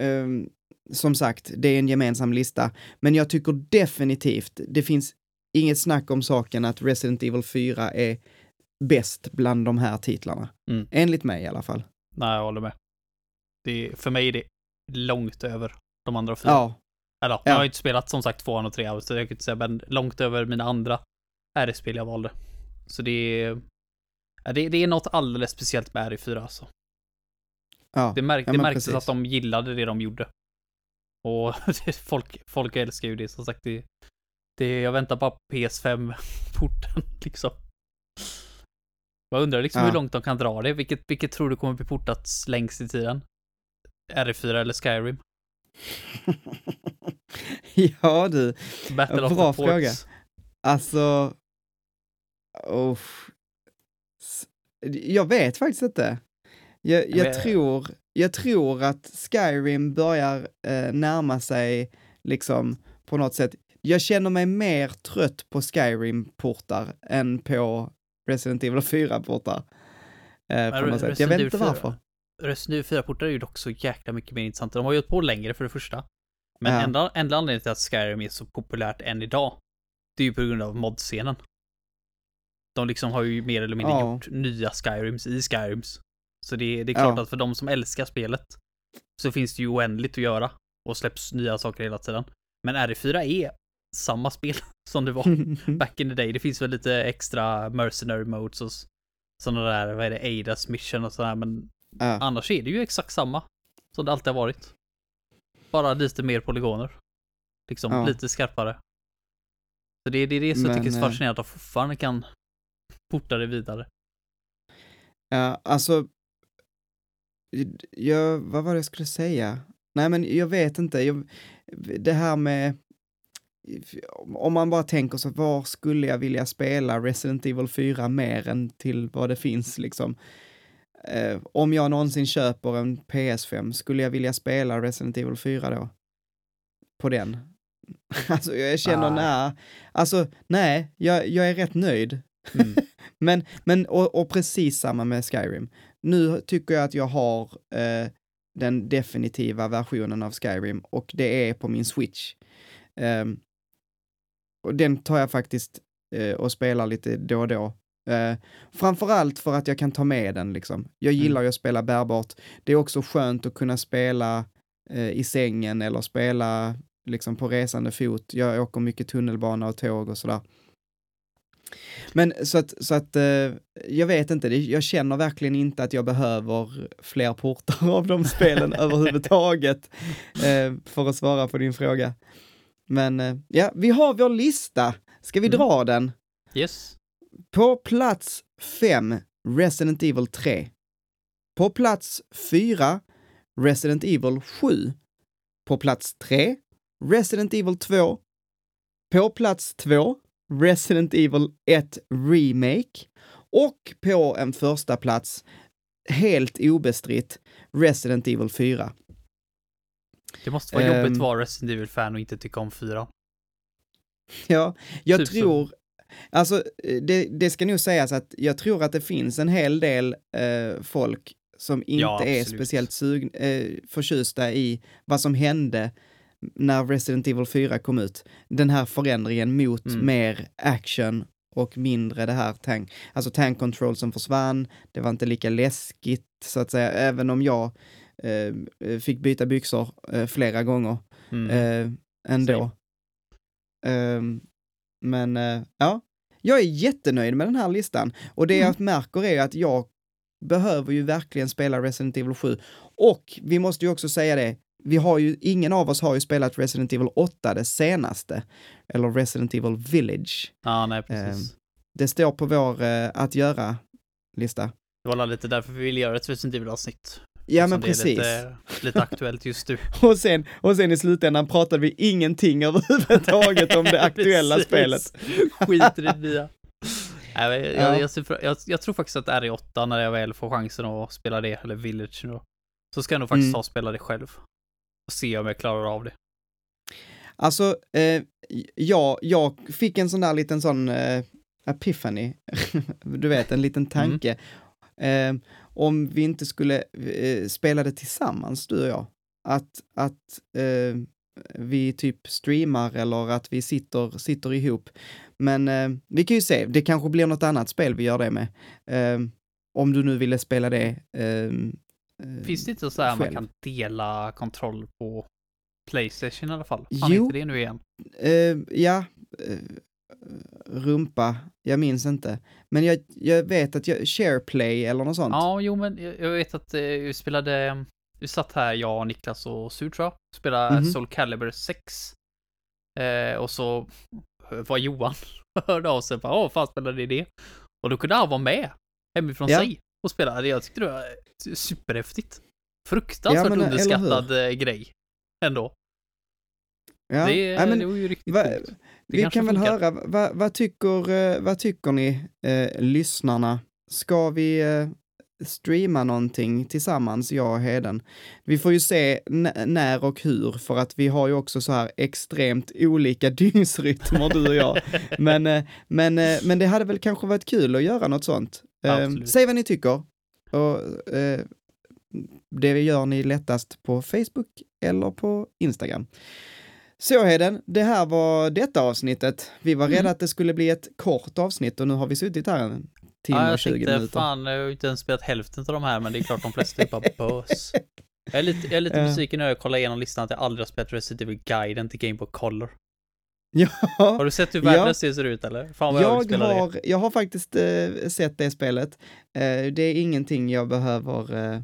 um, som sagt, det är en gemensam lista, men jag tycker definitivt, det finns inget snack om saken att Resident Evil 4 är bäst bland de här titlarna. Mm. Enligt mig i alla fall. Nej, jag håller med. Det är, för mig är det långt över de andra fyra. Ja. Eller, ja. jag har inte spelat som sagt tvåan och trean, så jag kan inte säga, men långt över mina andra RS-spel jag valde. Så det är, det, det är något alldeles speciellt med RE4 alltså. Ja, det, märk, ja, det märktes precis. att de gillade det de gjorde. Och <laughs> folk, folk älskar ju det som sagt. Det, det, jag väntar bara på PS5-porten <laughs> liksom. Jag undrar liksom ja. hur långt de kan dra det. Vilket, vilket tror du kommer bli portat längst i tiden? RE4 eller Skyrim? <laughs> ja du, Battle bra fråga. Alltså, oh. jag vet faktiskt inte. Jag, jag, tror, jag tror att Skyrim börjar eh, närma sig, liksom, på något sätt. Jag känner mig mer trött på Skyrim-portar än på Resident Evil 4-portar. Eh, på något sätt. Jag vet inte varför. Resident Evil 4-portar är ju dock så jäkla mycket mer intressanta. De har ju hållit på längre för det första. Men Ja. enda, enda anledningen till att Skyrim är så populärt än idag, det är ju på grund av modscenen. De liksom har ju mer eller mindre Ja. gjort nya Skyrims i Skyrims. Så det, det är klart Ja. att för de som älskar spelet så finns det ju oändligt att göra och släpps nya saker hela tiden. Men RE4 är samma spel <laughs> som det var <laughs> back in the day. Det finns väl lite extra mercenary modes och sådana där, vad är det, Aidas mission och sådär, men ja. annars är det ju exakt samma som det alltid har varit. Bara lite mer polygoner. Liksom Ja. lite skarpare. Så det är det, är det som jag Men, tycker är så eh, fascinerande att de fortfarande kan porta det vidare. Ja, alltså. Jag, vad var det jag skulle säga? Nej, men jag vet inte. Jag, det här med. Om man bara tänker så, var skulle jag vilja spela Resident Evil 4 mer än till vad det finns liksom? Eh, om jag någonsin köper en PS5, skulle jag vilja spela Resident Evil 4 då? På den? <laughs> Alltså jag känner, Ah. nej, alltså nej, jag, jag är rätt nöjd. Mm. <laughs> Men, men och, och precis samma med Skyrim. Nu tycker jag att jag har eh, den definitiva versionen av Skyrim och det är på min Switch. Ehm, och den tar jag faktiskt eh, och spelar lite då och då. Eh, framförallt för att jag kan ta med den liksom. Jag gillar ju att spela bärbart. Det är också skönt att kunna spela eh, i sängen eller spela liksom på resande fot. Jag åker mycket tunnelbana och tåg och sådär. Men så att, så att eh, jag vet inte, jag känner verkligen inte att jag behöver fler portar <laughs> av de spelen <laughs> överhuvudtaget. Eh, för att svara på din fråga. Men eh, ja, vi har vår lista. Ska vi Mm. dra den? Yes. På plats 5, Resident Evil 3. På plats 4, Resident Evil 7. På plats 3, Resident Evil 2. På plats 2, Resident Evil 1 Remake. Och på en första plats, helt obestritt, Resident Evil 4. Det måste vara Ehm. jobbigt att vara Resident Evil-fan och inte tycka om fyra. Ja, jag Typ så. tror, alltså det, det ska nog sägas att jag tror att det finns en hel del eh, folk som inte Ja, är speciellt sugn, eh, förtjusta i vad som hände när Resident Evil 4 kom ut. Den här förändringen mot Mm. mer action och mindre det här tank, alltså tank control som försvann, det var inte lika läskigt så att säga, även om jag eh, fick byta byxor eh, flera gånger Mm. eh, ändå. Ehm, men eh, ja, jag är jättenöjd med den här listan. Och det Mm. jag märker är att jag behöver ju verkligen spela Resident Evil 7. Och vi måste ju också säga det, vi har ju, ingen av oss har ju spelat Resident Evil 8, det senaste. Eller Resident Evil Village. Ja, nej, precis. ehm, Det står på vår eh, att göra-lista. Det var lite därför vi ville göra ett Resident Evil-avsnitt. Ja, men precis. Det är lite, lite aktuellt just nu. <laughs> Och sen, och sen i slutändan pratade vi ingenting överhuvudtaget om det <laughs> aktuella spelet. Skit i det nya. <laughs> Nej, jag, Ja. jag, jag, jag, tror faktiskt att RE8, när jag väl får chansen att spela det, eller Village då, så ska jag nog faktiskt Mm. ta och spela det själv. Och se om jag klarar av det. Alltså, eh, jag, jag fick en sån där liten sån eh, epiphany, <laughs> du vet, en liten tanke. Eh, om vi inte skulle eh, spela det tillsammans, du och jag. Att, att eh, vi typ streamar eller att vi sitter, sitter ihop. Men eh, vi kan ju se, det kanske blir något annat spel vi gör det med. Eh, om du nu ville spela det. Eh, Finns det inte så här man kan dela kontroll på Playstation i alla fall? Jo. Fan, inte det nu igen? Eh, ja, eh, rumpa, jag minns inte. Men jag, jag vet att jag, SharePlay eller något sånt. Ja, jo, men jag, jag vet att vi spelade, vi satt här, jag, Niklas och Sutra, spelade Mhm. Soul Calibur 6. Eh, och så var Johan <laughs> hörde av sig, åh, fan spelade ni det? Och då kunde han vara med hemifrån Ja. sig och spela. Det Jag tyckte det var superhäftigt. Fruktansvärt Ja, men, underskattad eh, grej. Ändå. Ja, det, ja, men, det var ju riktigt va- vi kan väl funkar. höra, vad, tycker, eh, vad tycker ni, eh, lyssnarna? Ska vi eh, streama någonting tillsammans, jag och Heden? Vi får ju se när och hur, för att vi har ju också så här extremt olika <laughs> dygnsrytmer, du och jag. <laughs> Men, eh, men, eh, men det hade väl kanske varit kul att göra något sånt. Eh, Absolut. säg vad ni tycker. Och eh, det gör ni lättast på Facebook eller på Instagram. Så Heden, det här var detta avsnittet. Vi var Mm. rädda att det skulle bli ett kort avsnitt och nu har vi suttit här en timme Ja, och jag 20 tänkte, minuter. fan, jag har inte ens spelat hälften av de här, men det är klart de flesta är bara <laughs> bös. Jag är lite, jag är lite besviken när jag kollar igenom listan att jag aldrig har spelat Resident Evil Guiden till Game Boy Color. <laughs> Ja, Har du sett hur Ja. värdelöst det ser ut eller? Fan vad jag, jag spela det. har, jag har faktiskt eh, sett det spelet. Eh, det är ingenting jag behöver eh,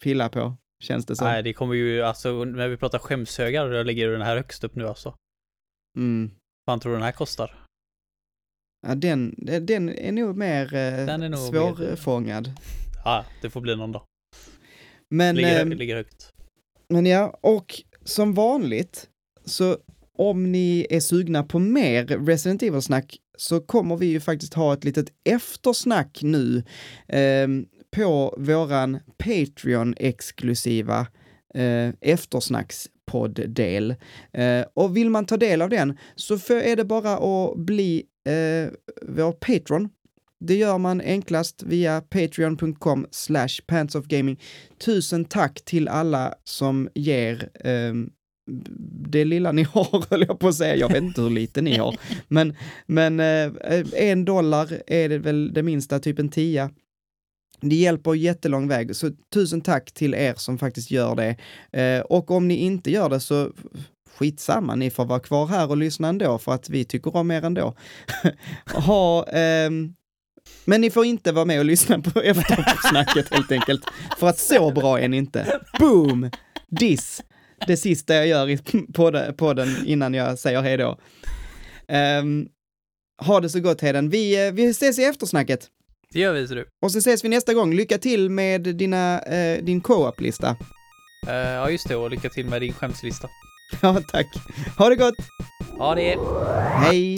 pilla på, känns det som. Nej, det kommer ju, alltså när vi pratar skämshögar, då ligger den här högst upp nu alltså. Mm. Fan tror du den här kostar? Ja, den, den är nog mer eh, Den är nog svårfångad. Ja, det får bli någon dag. Men, Ligger, ehm, ligger högt. men ja, och som vanligt, så om ni är sugna på mer Resident Evil-snack så kommer vi ju faktiskt ha ett litet eftersnack nu eh, på våran Patreon-exklusiva eh, eftersnackspodd-del. Eh, och vill man ta del av den så för är det bara att bli eh, vår Patreon. Det gör man enklast via patreon.com slash pantsofgaming. Tusen tack till alla som ger ehm, det lilla ni har, <laughs> höll jag på att säga. Jag vet inte hur lite ni har. Men, men eh, en dollar är det väl det minsta, typ en tia. Det hjälper jättelång väg, så tusen tack till er som faktiskt gör det. Eh, och om ni inte gör det så skitsamma, ni får vara kvar här och lyssna ändå för att vi tycker om er ändå. <laughs> ha, ehm, men ni får inte vara med och lyssna på eftersnacket helt enkelt, för att så bra är ni inte. Boom! Diss! Det sista jag gör i <laughs> podden, podden innan jag säger hej då. Ehm, ha det så gott Heden. Vi, eh, vi ses i eftersnacket. Det gör vi, ser du. Och så ses vi nästa gång. Lycka till med dina, eh, din co-op-lista. Eh, ja, just det, och lycka till med din skämslista. <laughs> Ja, tack. Ha det gott. Ja, det. Hej!